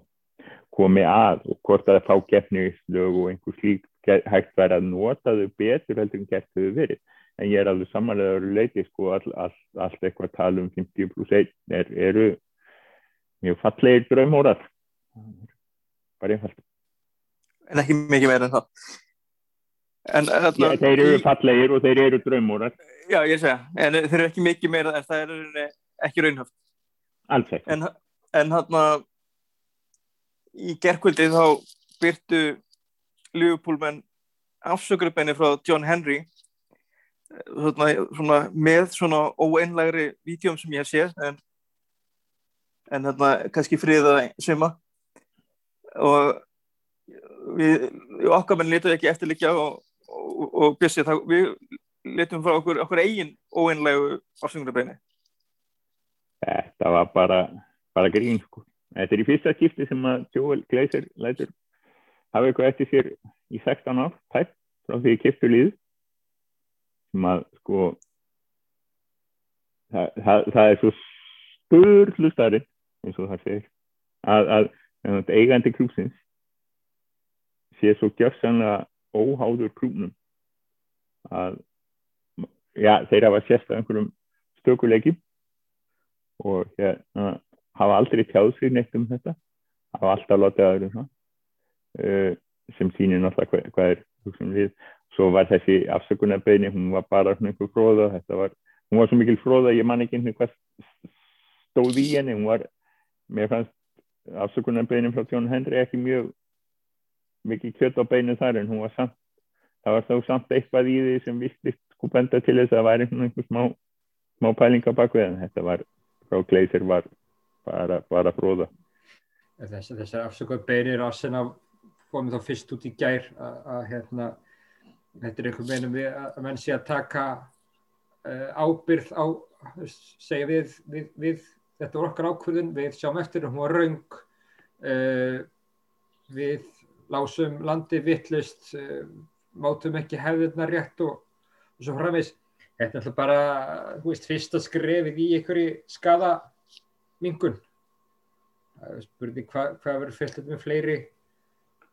komi að og hvort að það fá gefnislög og einhver slíkt hægt verið að nota þau betur heldur en gett þau verið. En ég er alveg samanlega að leiti sko all, all, allt eitthvað að tala um 50 pluss 1 er, eru mjög fallegir draumórar bara einfalt. En ekki mikið meira en það. En, þarna, ég, þeir eru fallegir og þeir eru draumórar já ég segja, en þeir eru ekki mikið meira en það er ekki raunhaft ekki en en hann að í gerkvöldi þá byrtu Liverpoolmenn afsökurubenni frá John Henry svona, svona, með svona óeinlegri vítjum sem ég hef séð en, en hérna kannski friða svima og við, okkar menn letuði ekki eftirlikja og, og, og bjössi það við letum frá okkur, okkur eigin óeinlegu afsökurubenni Þetta var bara bara grín sko. Þetta er í fyrsta skipti sem að Joel Gleiser lætur hafa eitthvað eftir sér í 16 ár tætt frá því kiptu líð sem að sko það, það, það er svo störlu starri eins og það segir að, að, að eigandi krúsins sé svo gjörsanlega óháður krúnum að já, þeir hafa sérst að einhverjum stökuleiki og hérna hafa aldrei tjáð sér neitt um þetta. Hafa alltaf látið aðra um það sem sýnir náttúrulega hvað, er hugsun við svo var þessi afsökunarbeginni, hún var bara svona einhver fróða, þetta var hún var svo mikil fróða, ég man ekki einhvern hvað stóð í henni, hún var mér fannst afsökunarbeginni frá John Henry ekki mjög mikið kjött á beinu þar en hún var samt það var þá samt eitthvað í því sem vistist sko benda til þess að það væri einhvern smá, smá pælinga bak við en þetta var, frá Gleiser var bara, bara fróða Þess, þessar afsökuð beinir Arsenal komið þá fyrst út í gær að, að hérna, þetta er einhvern veginn við að menn sé að taka uh, ábyrð á, segja við, við, við þetta var okkar ákvörðun, við sjáum eftir hún var raung uh, við lásum landi vittlust uh, mátum ekki hefðirna rétt og, og svo framvegs þetta er alltaf bara, þú veist, fyrsta skrefið í einhverju skadamingun það er spurning hvað hva verður fyllt með fleiri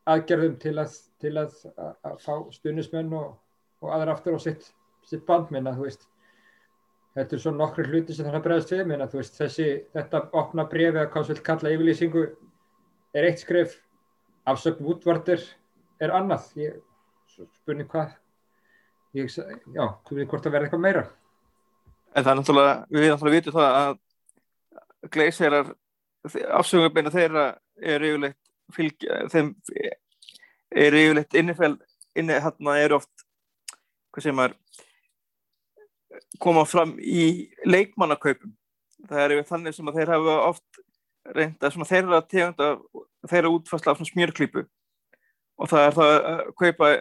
aðgerðum til að, til að, að, að fá stunismenn og, og aðra aftur á sitt, sitt band. Minna, þú veist þetta er svona nokkru hluti sem þannig að bregðast við. Minna, þú veist, þessi, þetta opna brefi að hvað svo vil kalla yfirlýsingu er eitt skref afsökn útvartir er annað. Ég, spurning hvað ég, já, veit hvort það verði eitthvað meira. En það er náttúrulega, við náttúrulega vitið það að gleiserar afsökunarbeina þeirra er yfirleitt fylgja, þeim er yfirleitt innifæl inni hérna eru oft hvað sem er koma fram í leikmannakaupum. Það er yfir þannig sem að þeir hafa oft reynda svona þeirra tegunda þeirra útfærsla af svona smjörklípu. Og það er það að kaupa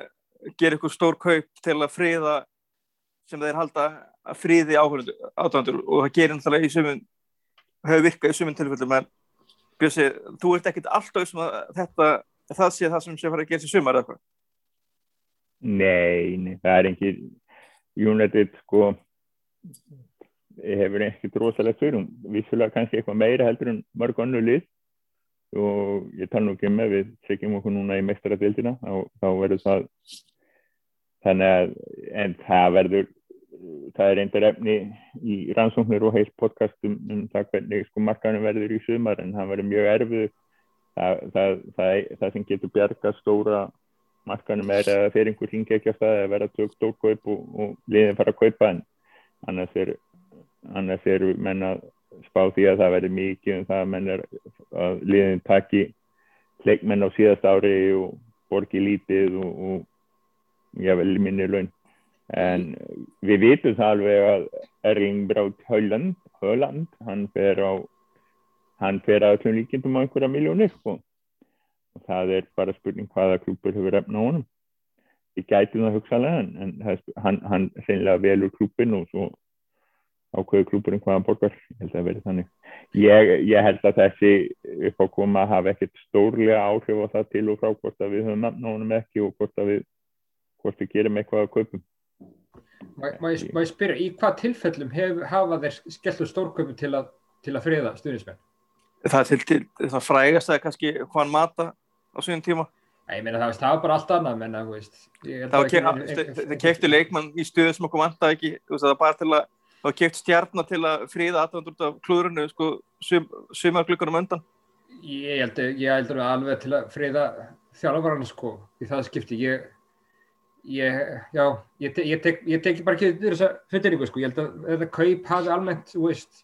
gera ykkur stór kaup til að friða sem þeir halda að friði áhörundur og það gerir náttúrulega í sumun hefur virkað í sumun tilfellum en Björsi, þú ert ekkert alltaf sem að þetta, það sé það sem sé fara að gera sér sumar eða eitthvað? Nei, nei, það er ekki United sko. Hefur ekkert rosalega störum vissulega kannski eitthvað meira heldur en mörg annu lið. Og ég tala nú ekki með við tryggjum okkur núna í mestaradildina þá, þá verður það þannig að en það verður það er eindir efni í rannsóknir og heilt podcastum um það hvernig sko markanum verður í sumar en það verður mjög erfið það, það, það, það sem getur bjarga stóra markanum er að fyrir einhver á það að vera tök stórkaup og, og liðin fara að kaupa en annars er annars eru menn að spá því að það verður mikið um það að menn er að liðin taki leikmenn á síðast ári og borgi lítið og, og ég vel minni laun. En við vitum það alveg að Erling Braut Haaland, Haaland hann fer á hann fer að öllum líkindum á einhverja miljónir sko. og það er bara spurning hvaða klúpur hefur efna honum. Við gætum það hugsalega en, hann, hann sennilega velur klúpin og svo ákveður klúpurinn hvaðan borgar. Ég held að það verði þannig. Ég, ég held að þessi upp á koma hafa ekkert stórlega áhrif á það til og frá hvort að við höfum efna honum ekki og hvort að við hvort við gerum eitthvað að kaupum Má ég spyrja, í hvað tilfellum hef, hafa þeir skellur stórköpum til að, til að friða stuðnismenn? Það til, til það frægast að kannski hvaðan mata á svonum tíma. Nei, ég meina það, það var bara allt annað, menna, þú veist. Það kefti leikmann í stuðu sem okkur vanta ekki, þú veist, það var bara til að, það kefti stjarnar til að friða aðvöndur af klúrunu, sko, sumarglökunum öndan. Ég held, ég held alveg til að friða þjálfvarana, sko, í það skipti, ég Ég, já, ég, te, ég, tek, ég tek bara ekki þess að fulleringu sko, ég held að þetta kaup hafi almennt, þú veist,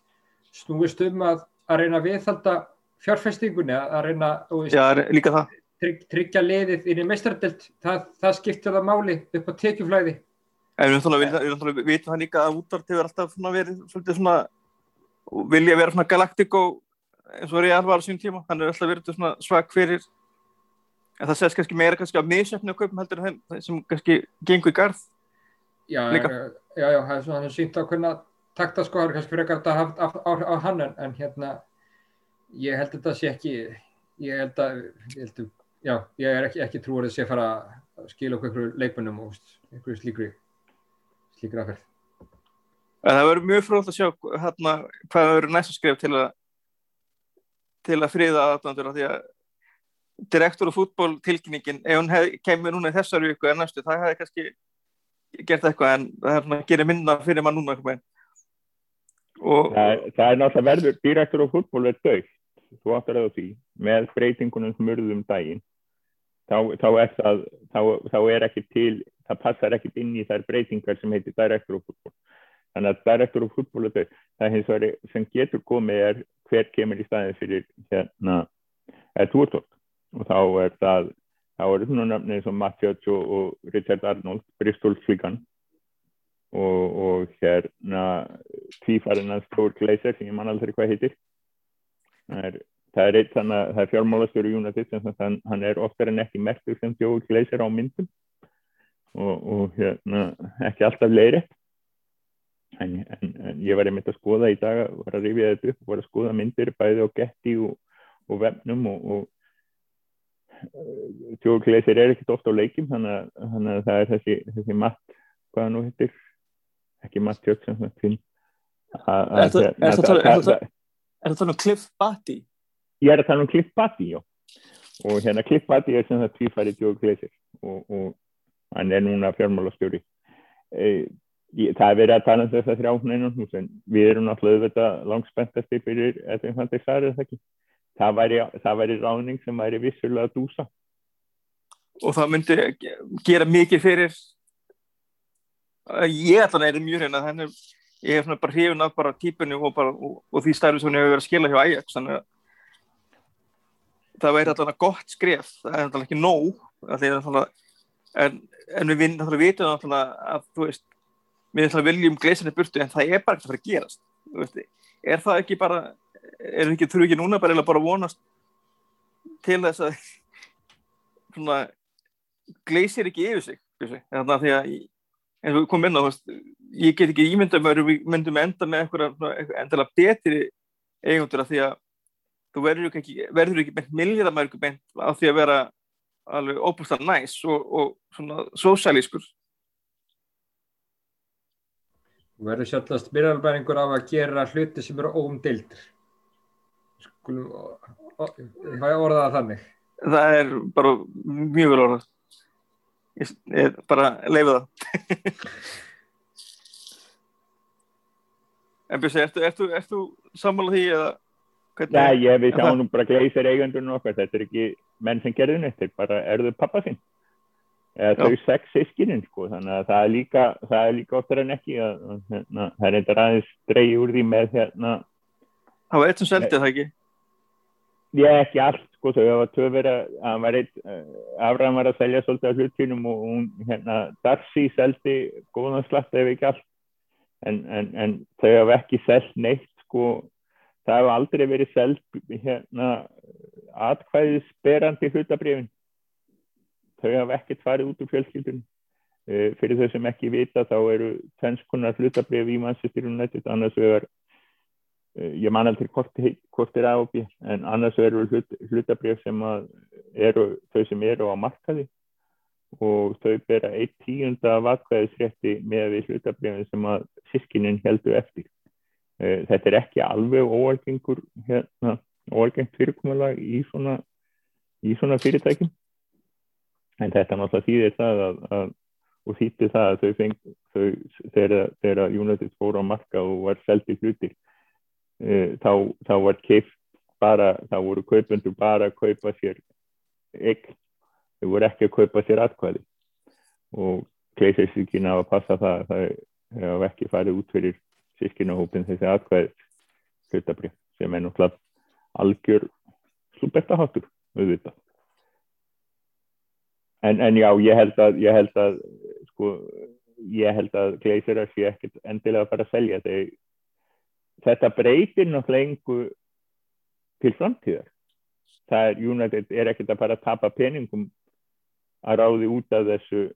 snúist um að, að reyna að viðhalda fjárfestingunni, að reyna veist, já, trygg, tryggja liðið inn í meistardelt, það, það skiptir það máli upp á tekjuflæði. En við náttúrulega vitum það líka að útvart hefur alltaf verið svolítið svona, vilja vera svona galaktik og eins og Real var á sín tíma, hann er alltaf verið svag fyrir en það sést kannski meira kannski af misjöfnu kaupum heldur en þeim sem kannski gengur í garð. Já, já, já, það er svona sínt á hvernig takta sko, það er kannski frekar að hafa á, á, á hann en, en hérna ég held að þetta sé ekki ég held að, ég já, ég er ekki, ekki trúið að sé fara að skila okkur einhverju leikunum og einhverju slíkri slíkri aðferð. En það verður mjög fróðilegt að sjá hérna hvað verður næsta skrif til að til að friða aðdöndur af því að direktor og fútból tilkynningin ef hún hef, kemur núna í þessar viku en næstu, það hefði kannski gert eitthvað en það er gera minna fyrir maður núna eitthvað og, það, það er náttúrulega verður direktor og fútból er dögt þú áttar að því, með breytingunum sem urðum daginn. Þá, þá, er það, þá, þá er ekki til það passar ekki inn í þær breytingar sem heitir direktor og fútból þannig að direktor og fútból er það hins vegar sem getur komið er hver kemur í staðin fyrir hérna, eða túrtótt og þá er það þá eru svona nöfnið sem Matt Judge og, og Richard Arnold, Bristol Sligan og, og hérna tvífarinn að Stór Gleiser sem ég man aldrei hvað heitir. Það er, það er, eitt, þannig, að það er fjármálastjóri United sem sagt, hann, hann er oftar en ekki mertur sem Joe Glazer á myndum. Og, og hérna, ekki alltaf leiðrætt en, en, en ég var einmitt að skoða í dag var að rifja þetta upp var að skoða myndir bæði á Getty og vefnum og, Glazer er ekkert ofta á leikim þannig að, þannig að það er þessi, þessi matt, hvaða nú hittir ekki matt tjökk sem finn Er það- Er þetta þannig Cliff Batty? ég er að tala um Cliff Batty já. og hérna Cliff Batty er sem það tvífæri Glazer og, og hann er núna fjármálastjóri. E, það er verið að tala um þess að þrjá neinum en við erum náttúrulega auðvitað langspenntasti fyrir þetta er það ekki það væri, það væri ráning sem væri vissulega dúsa. Og það myndi ge- gera mikið fyrir ég ætla að er mjög hérna þannig ég hef bara hrifin af bara típunni og, bara, og, og því starfi sem hún hefur verið að skila hjá Ajax þannig að það væri alltaf gott skref. Það er alltaf ekki nóg af því að náttúrulega- en, en við náttúrulega vitum náttúrulega að veist við viljum gleisinni burtu en það er bara ekki að fara að gerast. Er það ekki bara er ekki, þurfi ekki núna bara, bara að vonast til þess að svona gleysir ekki yfir sig þannig að því að eins og við komum inn á ég get ekki ímyndað mér að við myndum enda með eitthvað endilega betri eigundur af því að þú verður ekki, verður ekki beint miljardamærku beint af því að vera alveg óbústan næs og, og svona sósælískur Þú verður sjálfast byrjarbæringur af að gera hluti sem eru óumdildir. Skulum, hvað er orðað að þannig? það er bara mjög vel orðað. Ég, ég bara leifu það. En Björsi, ertu, ertu, ertu sammála því eða hvernig? Nei, ég við sjáum nú bara gleysir eigundunum okkar, þetta er ekki menn sem gerðu neitt, þeir bara erðu pappa sinn eða þau sex sískinin sko, þannig að það er líka það er líka oftar en ekki að, hérna, það er eitthvað aðeins dreigi úr því með hérna, það var eitt sem seldi það ekki ég ekki allt sko, þau hafa tvö verið að hann var eitt, uh, Afram var að selja svolítið af hlutinum og hún, hérna, Darcy seldi góðan slatt ef ekki allt. En, en, en þau hafa ekki selt neitt sko, það hafa aldrei verið selt hérna atkvæðisberandi hlutabrifin þau hafa ekkert farið út úr fjölskyldunum uh, fyrir þau sem ekki vita þá eru tvennskunar hlutabrif í Manchester United annars vegar ég man aldrei hvort, er B en annars eru hlut, hlutabrif sem eru þau sem eru á markaði og þau bera eitt tíunda af atkvæðisrétti með við hlutabrifin sem að sískinin heldur eftir. Uh, þetta er ekki alveg óalgengur hérna, óalgengt fyrirkomulag í svona í svona fyrirtækjum. En þetta náttúrulega þýðir það að, að og þýttir það að þau feng þau, þegar, United fór á marka og var seldi hlutir þá, þá var keift bara, þá voru kaupendur bara að kaupa sér eign, þau voru ekki að kaupa sér atkvæði. Og kleisæsíkina á að passa það að það hafa ekki farið út fyrir sískinahópin þessi atkvæði hlutabrið sem er náttúrulega algjör slúbetta-háttur auðvitað. En, en já, ég held að, ég held að, sko, ég held að sé ekkert endilega að fara að selja. Þegar þetta breytir náttúrulega engu til framtíðar. Það er, United er ekkert að fara að tapa peningum að ráði út af þessu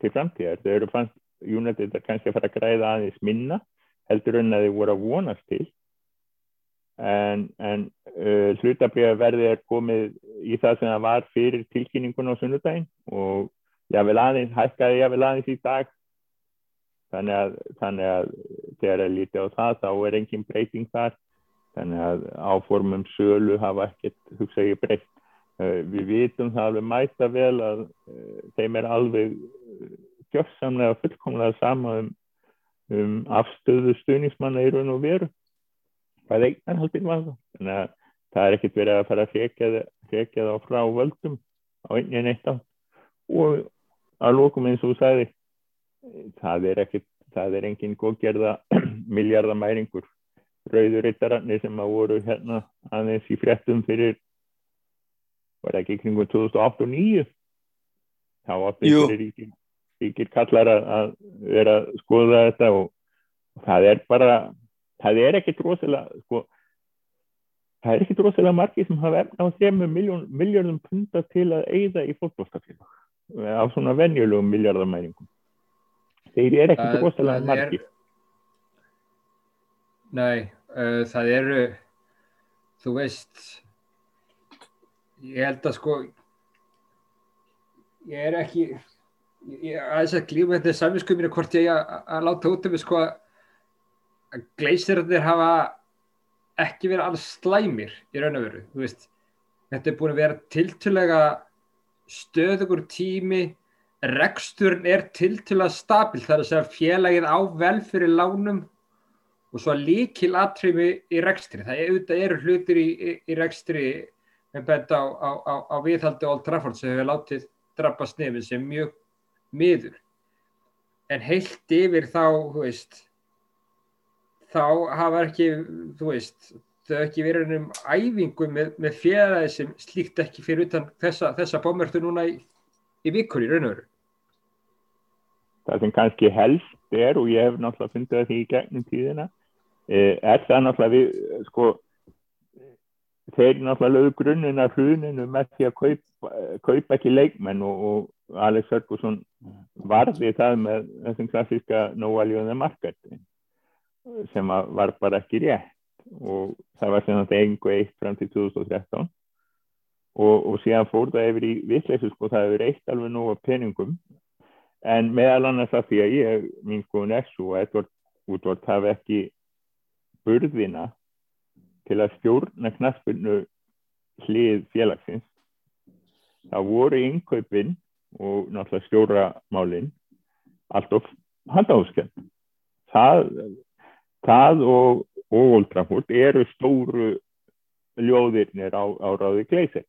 til framtíðar. Þau eru fannst United að kannski að fara að græða aðeins minna heldur en að þau voru að vonast til en, en uh, hlutabriðaverði er komið í það sem það var fyrir tilkynningun á sunnudaginn og ég vil aðeins, hækkaði ég vil aðeins í dag þannig að, þannig að þegar ég líti á það þá er engin breyting þar. Þannig að áformum sölu hafa ekkert hugsa ég breytt. Uh, við vitum það alveg mæta vel að uh, þeim er alveg kjössamlega fullkomlega sama um, um afstöðu stuðnismanna í raun og veru hvað eignarhaldir var það þannig að það er ekkert verið að fara að fekja það frá völdum á einnig neitt á og að lókum eins og þú sagði það er ekkert það er engin góðgerða miljardamæringur rauðurittararnir sem að voru hérna aðeins í fréttum fyrir var ekki kringum 2008 og 2009 þá áttu fyrir ríkir, ríkir kallar að vera að skoða þetta og, og það er bara það er ekkert rosalega sko, það er ekki drosalega margi sem hafa efna á þremmu miljardum punta til að eigða í fótbollstafélag af svona venjulegum miljardamæringum þeir eru Það- drosalega það er- margi Nei, uh, það eru, þú veist, ég held að sko, ég er ekki, ég ég- aðeins að glíma þetta samvinsku mínu hvort ég að, að láta út um sko að gleysirarnir hafa ekki verið alls slæmir í raun og veru, þú veist, þetta er búin að vera tiltölega stöðugur tími, reksturinn er tiltölega stabil, það er að segja félagið á vel fyrir lánum og svo líkil atriði í rekstri. Það er, eru hlutir í, í, í rekstri með bent á, á, á, á viðhaldi Old Trafford sem hefur látið drabbast nefn sem mjög miður. En heilt yfir þá, veist, þá hafa ekki, veist, þau ekki verið um æfingu með, með félagi sem slíkt ekki fyrir utan þessa, þessa bómertu núna í, í vikur í raun og veru. það sem kannski helst er og ég hef náttúrulega fundið að því í gegnum tíðina eh, er það náttúrulega við sko þeir náttúrulega lögðu grunninn af hruninu með því að kaupa, kaupa ekki leikmenn og, og Alex Ferguson varði það með þessum klassíska no value on the market sem var bara ekki rétt og það var sem þetta engu eitt fram til 2013 og, og síðan fór það yfir í vitleysu sko það hefur eitt alveg nóg af peningum. En meðal annars að því að ég mín skoðun svo að Edvard Woodward hafi ekki burðina til að stjórna knaspinu hlið félagsins. Það voru innkaupin og náttúrulega stjóramálin allt of handahúskend það, það og, og Old Trafford eru stóru ljóðirnir á, á ráði gleisi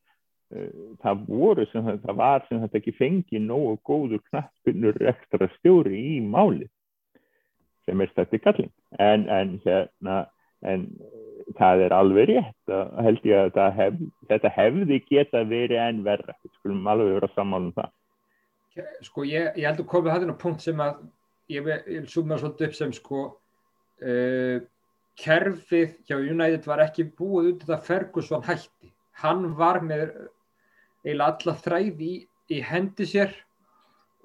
það voru sem það, það var sem þetta ekki fengi nógu góður knappinur ekstra stjóri í máli sem er stætti kalling en, en hérna en það er alveg rétt að held ég að þetta, hef, þetta hefði geta verið en verra. Skulum alveg vera sammála um það. Sko ég, ég held að komið hættin á punkt sem að ég vil, súma svolítið upp sem sko uh, kerfið hjá United var ekki búið út þetta Ferguson hætti. Hann var með eiginlega alla þræði í, í hendi sér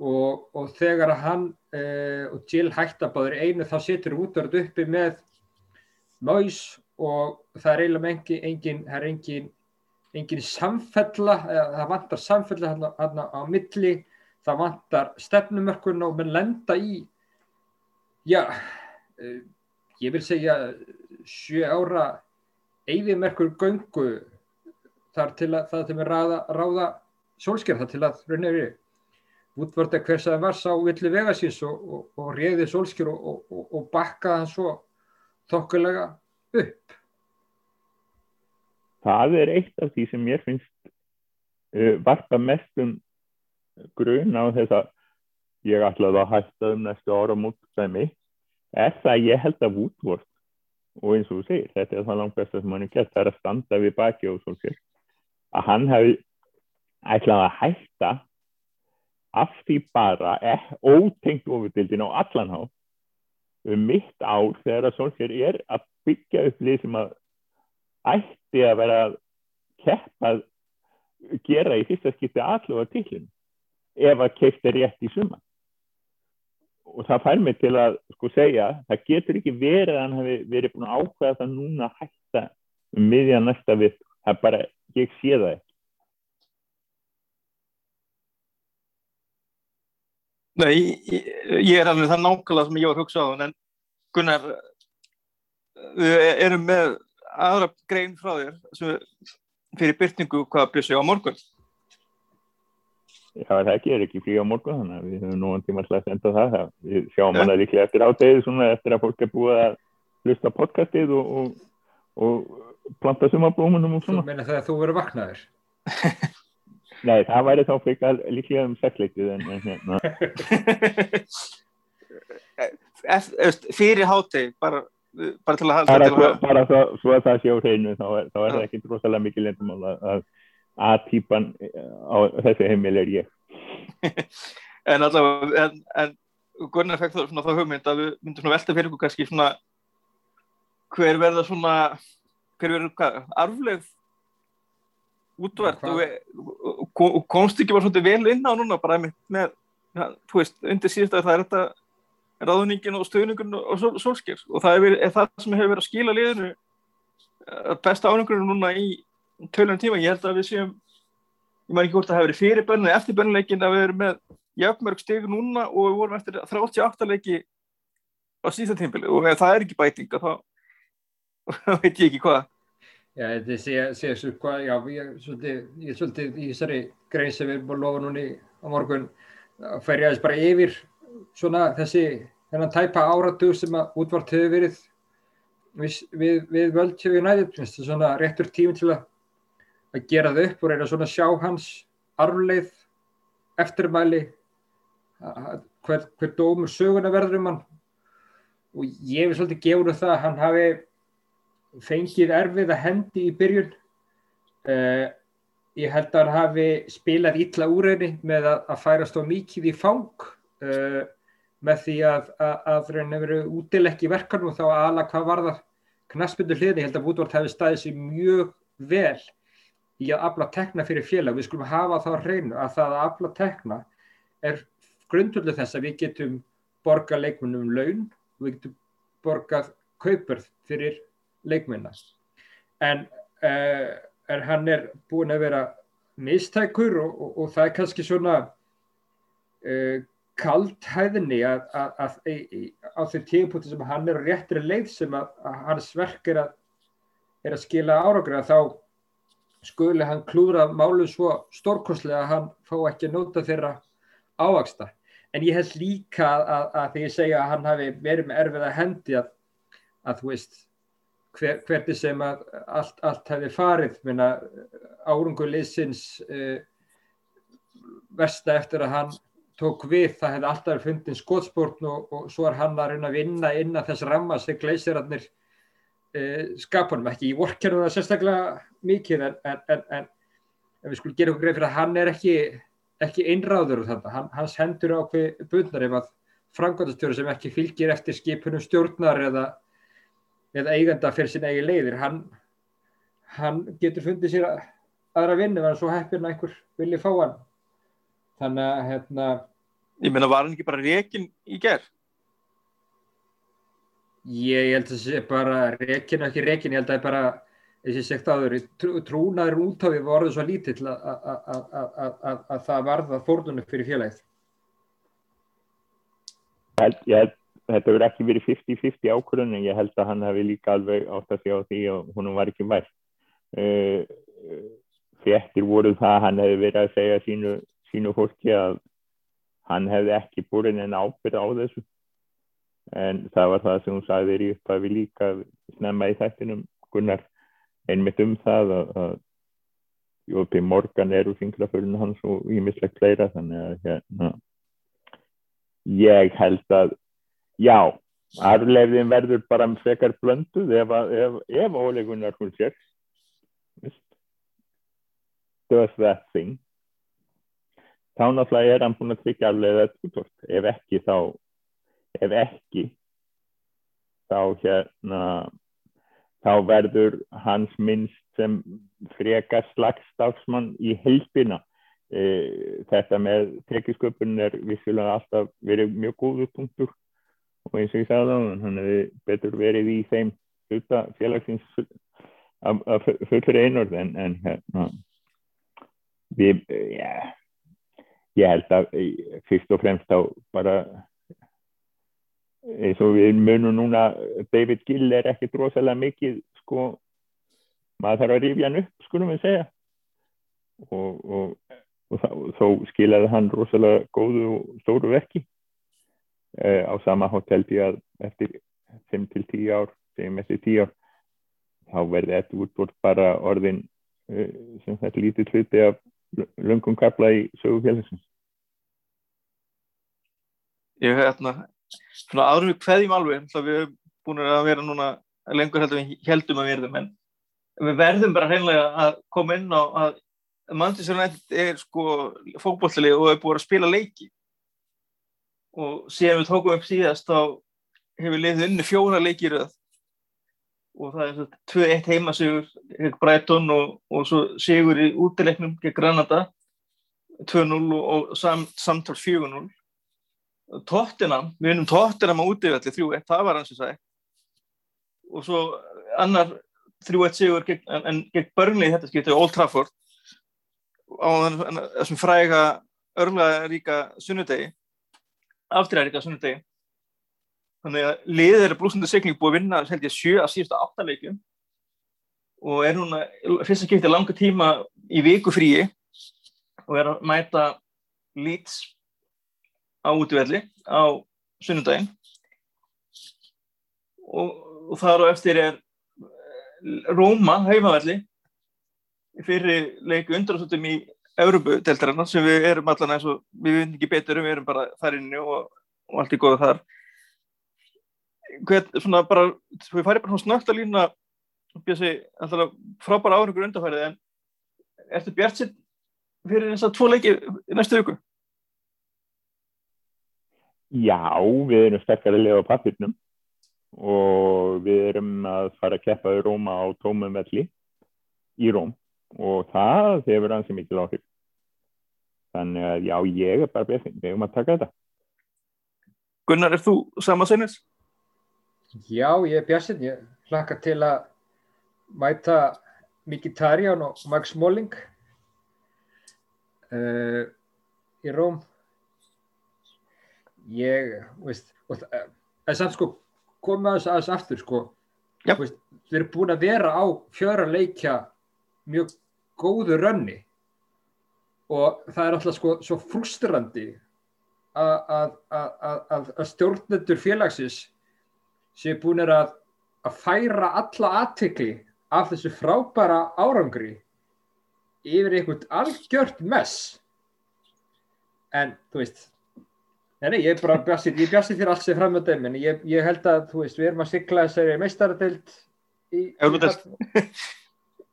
og, og þegar að hann uh, og Jill hætta báður einu þá situr útvörð uppi með Mois og það er eiginlega engin, engin, það er engin, engin samfella, það vantar samfella hann, hann á milli, það vantar stefnumörkun og menn lenda í, já, uh, ég vil segja sjö ára eigðimerkur göngu þar til að það til að ráða, ráða sólsker, það til að raunir útvörda hvers að það var sá villi vegasins og, og, og reyði sólsker og, og bakkaði hann svo þokkulega upp. Það er eitt af því sem mér finnst uh, varpa mestum grun á þess að ég ætlaði að hætta um næstu ára mútstæmi er það að ég held að Woodward og eins og þú segir, þetta er það langt besta sem hann er gett, það er að standa við baki og svolítið, að hann hefði ætlaði að hætta af því bara eh, ótengt ofurdildin á allan há um mitt ár þegar að svolítið er að byggja upp lið sem að ætti að vera að keppa að gera í fyrsta skipti allavega tillin ef að keitt er rétt í suma og það fær mig til að sko segja það getur ekki verið að hann hefði verið búin að ákveða það núna að hætta um miðjan næsta við. Það bara, ég sé það ekki. Nei, ég, ég er alveg það nákvæmlega sem ég var að hugsa á en Gunnar við erum með aðra grein frá þér sem fyrir byrtingu hvað bjössi á morgun. Já, það gerir ekki frí á morgun þannig að við höfum núan tíma að senda það, við sjáum hana líklega eftir átegið eftir að fólk er búið að hlusta podcastið og, og, og planta sumablómunum og Þú svona. meina það að þú verður vaknaður? Nei, það væri þá frekar líklega um sexleitið en, hérna. Fyrir háti bara, bara til að halda bara, til svo, að, bara svo, svo að það sé á hreinu þá er, þá er það ekki drosalega mikið lendumál að, A-típan á þessu heimil er ég. En allavega en, en Gunnar fekk það svona þá hugmynd að við myndum svona velta fyrir ykkur kannski svona hver verða svona hver verður hvað, arfleg útvert og, komst ekki bara svolítið vel inn á núna bara með, með ja, þú veist, undir síðast að það er þetta ráðningin og stöðningun og sol, solskir og það er, er það sem hefur verið að skila liðinu eh, besta áningurinn núna í tölunum tíma, ég held að við séum ég maður ekki hvort að það hefur verið fyrir bönnu eftir bönnuleikin að við erum með jafnmörg stig núna og við vorum eftir 38 leiki á síðasta tímpili og ef það er ekki bæting að þá þá veit ég ekki hvað Já, þetta sé, sé hvað, já, ég, svolítið, ég svolítið í þessari grein sem við erum búin að lofa núni á morgun. Fer ég aðeins bara yfir svona þessi, þennan tæpa áratug sem að útvart hefur verið. Við, við, við völd hjá United, finnst það svona réttur tími til að, að gera það upp og reyna svona sjá hans arfleið, eftirmæli, að- hver, hver dómur söguna verður um hann. Og ég vil svolítið gefa það að hann hafi fengið erfiða hendi í byrjun. Uh, ég held að hann hafi spilað illa úr henni með að, að færast á mikið í fang. Uh, með því að, að, að hann hefur útileggi verkanum og þá ala hvað var það knaspindu hliðni, ég held að Woodward hefði staðið sér mjög vel í að afla tekna fyrir félag, við skulum hafa þá hreinu að það að afla tekna er grundvöldu þess að við getum borga leikmennum laun við getum borgað kaupurð fyrir leikmennar en, uh, en hann er búin að vera mistækur og, og, og það er kannski svona uh, kaldhæðinni að, á þeim tímpúti sem hann er á réttri leið sem að, að hans verk er að, er að skila áragra þá skuli hann klúra málu svo stórkoslega að hann fá ekki að nota þeirra ávaksta en ég held líka að, að því ég segja að hann hafi verið með erfiða hendi að þú veist hver, hvernig sem að allt, allt hefði farið. Minna árunguleysins uh, versta eftir að hann tók við, það hefði alltaf fundin skotspórn og, og svo er hann að reyna að vinna inn að þess ramma sem gleysirarnir uh, skapunum ekki, ég vorkjörnum það sérstaklega mikið en, en, en, en, við skulum gera okkur greið fyrir að hann er ekki, ekki einráður úr þetta, hann, hans hendur ákveð bundnar ef að frangandastjóri sem ekki fylgir eftir skipunum stjórnar eða eða eiganda fyrir sín eigi leiðir hann, hann getur fundið sér aðra vinnu en svo heppir hann einhver vilji fá hann. Þannig að hérna ég meina var hann ekki bara rekin í ger ég held að það sé bara rekin og ekki rekin, ég held að það er bara þessi segt áður, trú, trúnaður útáfi var orðið svo lítill að, að, að, að það varða fórnunum fyrir félagið. Ég ég held þetta verður ekki verið 50-50 ákvörðun en ég held að hann hefði líka alveg átt að segja á því og hún var ekki vært. Uh, fréttir voru það að hann hefði verið að segja sínu, sínu fólki að hann hefði ekki búin en ábyrð á þessu. En það var það sem hún sagði þér í upphafi líka snemma í þættinum Gunnar einmitt um það að, að Jópi Morgan er úr fingrafölinu hans og ímislegt fleira þannig að hérna, ég held að já, arfleifðin verður bara frekar blönduð ef, ef, ef ólegunar hún sér does that thing. Þá náttúrulega er hann búin að tryggja arfleiða tútort ef ekki þá ef ekki þá hérna þá verður hans minnst sem frekar slagstafsmann í heilpina e, þetta með tekisköpun er vissulega alltaf verið mjög góðu punktur og eins og ég sagði þá, hann hefði betur verið í þeim hluta félagsins að fullur einord en, en hérna við, já ég held að fyrst og fremst þá bara eins og við munum núna David Gill er ekkert rosalega mikið sko maður þarf að rifja hann upp skulum við segja og, og, og, og þó skilaði hann rosalega góðu og stóru verki uh, á sama að eftir 5-10 ár segjum eftir 10 ár þá verði þetta útbúrt bara orðin uh, sem þetta lítið hluti af löngum kapla í sögufélagsins Ég hef hérna svona árum við hverjum alveg þá við hefum búin að vera núna lengur heldur við heldum að verðum en við verðum bara hreinlega að koma inn á að United er sko fókbóltalið og er búin að spila leiki og síðan við tókum upp síðast þá hefur liðið unni fjóra leikir og það er 2-1 heimasigur gegn Brighton og, og svo sigur í útileiknum gegn Granada 2-0 og, og sam, samtal 4-0 Tottenham, við erum Tottenham á útivelli 3-1, það var hans að segja og svo annar 3-1 sigur gegn, en, en gegn Burnley þetta skipti Old Trafford á þessum fræga örglega ríka sunnudegi afturræðrika sunnudegi þannig að liðið er blúsandi segling búið að vinna held ég sjö að síðustu áttaleikum og er núna fyrst að skipta langa tíma í viku fríi og er að mæta Leeds á útvelli á sunnudaginn. Og, og þar á eftir er Róma, heimavelli. Fyrir leiku undrastöldum í Európu-deltarinnar sem við erum allan eins og við veitum ekki betur um, við erum bara þar inni og, og allt er góða þar Hvern, svona bara, við færi bara snögt að lína frábæra áhengur undarfærið en ertu bjart sitt fyrir þess að tvo leiki næstu viku? Já, við erum sterkari leið á pappirnum og við erum að fara að keppa í Róma á tómum velli í Róm og það hefur ansið mikið áhrif. Þannig að já, ég er bara björn, við erum að taka þetta. Gunnar, er þú sama sinnes? Já, ég er björn, ég hlakka til að mæta Mikitarian og Max Smalling uh, í Róm. Ég, veist, og það er samt sko, þess aðeins aftur sko, Já. veist, við erum búin að vera á fjöra leikja mjög góðu rönni og það er alltaf sko svo frustrandi að, að, að, að, stjórnendur félagsins séu búin að, að færa alla aðtikli af þessu frábæra árangri yfir einhvern algjört mess en þú veist nei, ég er bara bjassið, ég bjassið fyrir allt sem framöndum en ég, ég held að þú veist, við erum að sigla þessari meistaradeild í, Evrópudeild.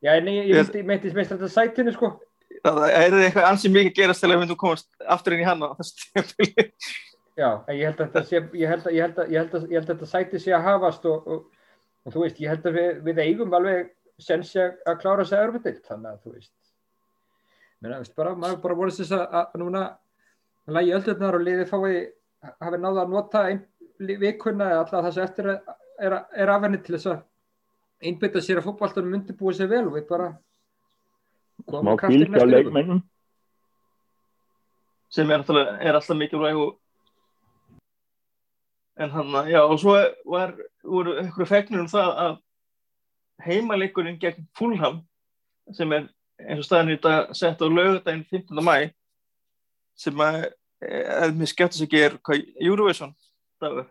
Já, nei, ég Ég- myndi, myndi meistaradeild sætinu sko Það er eitthvað ansið mikið gerast til að við myndum komast aftur inn í hann á þessu tímafili. Já, en ég held að þetta að, að, að, að þetta sæti sé að hafast og, og, og þú veist, ég held að við, við eigum alveg sensi að, að klára þess að örfutild, þannig að þú veist, að, veist, bara, maður bara voru þess að, að núna lægi öllurnar og liði fái, hafi náða að nota ein, vikuna eða alltaf það sem eftir er, er, er af henni til þess að einbytta sér að fótballtunum myndi búið sér vel og við bara Smá kvíld á leikmennum. sem er alltaf, er alltaf mikilvæg og en hann, já, og svo var, voru ykkur fegnir um það að heimaleikurinn gegn Fulham sem er eins og staðin í dag sett á lögudaginn 15. mæ sem að eða mér skemmt þess ekki er hvað Eurovision dagur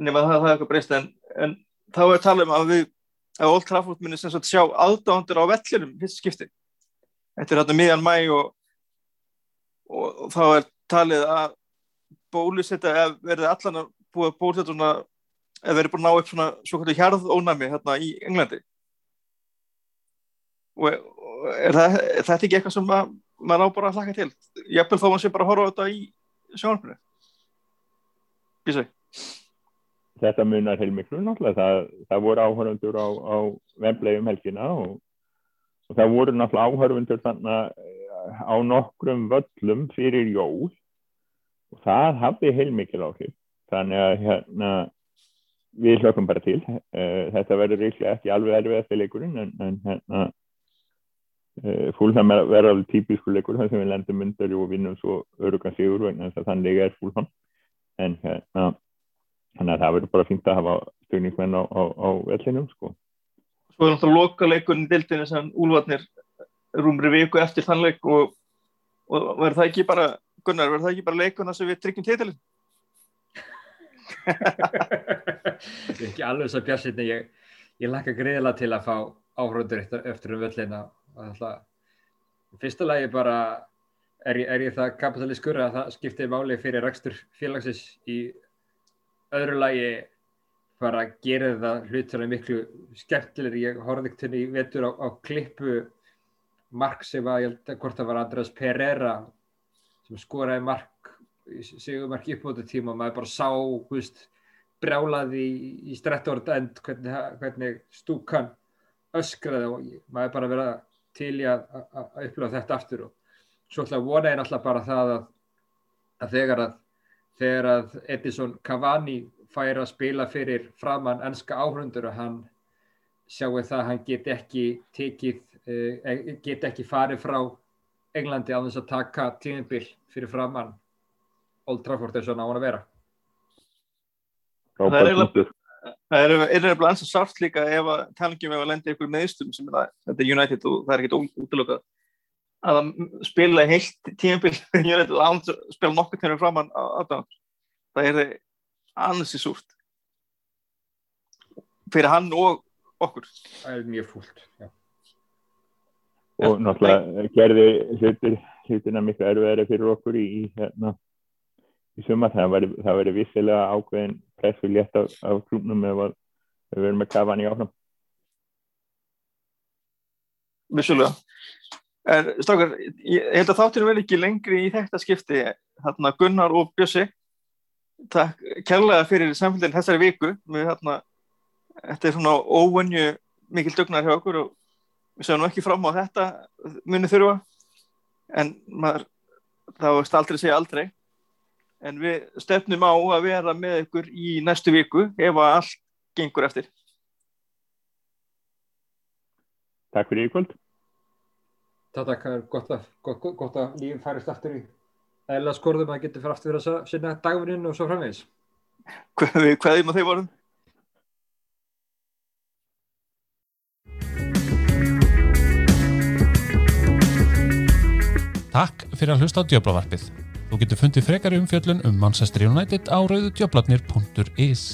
nema það, það er eitthvað breyst en, en þá er talað um að við að Old Trafford munir sem sagt sjá aðdándur á vellinum fyrst skipti. Er þetta miðjan mæ og, og, og þá er talið að bólusetta verði allan að búa bólusetta svona eða verði búin að ná upp svona svo kvöldu hjarðónami hérna í Englandi. Og, og er, það, er þetta ekki eitthvað sem að, maður á bara að hlaka til? Jafnvel þó maður sé bara að horfa á þetta í sjónarfinu Gísau Þetta munar heilmiklu náttúrulega. Það, það voru áhörfundur á, á Wembley um helgina og, og það voru náttúrulega áhörfundur þannig á nokkrum völlum fyrir jól og það hafði heilmikil áhrif. Þannig að hérna, við hlökkum bara til. Uh, þetta verður ríklega ekki alveg erfið eftir leikurinn en, en hérna, uh, fúlham verður alveg típisku leikur þar sem við lendum undir og vinnum svo örugan sigur vegna að þannig er fúlham. En hérna, þannig að það verður bara fínt að hafa stugningsmenn á, á, á vellinum sko. svo er náttúrulega loka leikurinn í dildinni sem Úlfarnir rúmri viku eftir þann leik og, og verður það ekki bara Gunnar, verður það ekki bara leikuna sem við tryggjum titilin? Ég er ekki alveg svo björnsinni, ég, ég lakka greiðilega til að fá áhrundur eftir, eftir um völlina. og alltaf, í fyrsta lagi bara er, ég- er ég það kapitalískur að það skiptir máli fyrir rekstur félagsins í öðru lagi bara gerir það hlutur miklu skemmtilegri. Ég horfði ekkert henni í vetur á, á klippu mark sem að, ég held að hvort það var Andrés Pereira sem skoraði mark sigumark uppbóta tíma og maður bara sá húst, brjálaði í, í Stretford End hvernig, hvernig stúkan öskraði og maður bara verið til í að, að, að upplifa þetta aftur og svo ætla að vona ég náttúrulega bara það að, að þegar að þegar að Edison Cavani fær að spila fyrir framann ennska áhrundur og hann sjáu það að hann get ekki tekið, uh, get ekki farið frá Englandi á þess að taka tíðinbill fyrir framann Old Trafford eins og hann á hann að vera. Það er eiginlega Það er eiginlega eins og sárt líka ef að talangjum ef að lendi ykkur meðstum sem er að, þetta er United og það er ekkert útlökað að spila heilt tímabil. United og spila nokkur tennum framann á aðdáðan það er ansi súrt. Fyrir hann og okkur. Það er mjög fúlt já. og náttúrulega gerði hlutir, hlutina miklu erfiðari fyrir okkur í, í hérna í suma það verður vissilega ákveðin pressu létt af, af klúmnum ef við verðum með kafan í áfram. Vissulega en strákar, ég held að þáttur vel ekki lengri í þetta skipti þarna Gunnar og Bjössi. Takk kærlega fyrir samfélgin þessari viku. Við þarna þetta er svona óvönju mikil dugnar hjá okkur og við séum nú ekki fram á þetta muni þurfa. En maður þá veist aldrei segja aldrei. En við stefnum á að vera með ykkur í næstu viku ef að allt gengur eftir. Takk fyrir í Þetta er gott að, gott, gott að lífum færist aftur í eða skorðum að getur fyrir aftur að sinna dagvinnin og svo framvegis Hvað, hvaðið maður þeir vorum? Takk fyrir að hlusta á Djöblavarpið. Þú getur fundið frekari umfjöllun um Manchester United á rauðudjöblarnir.is.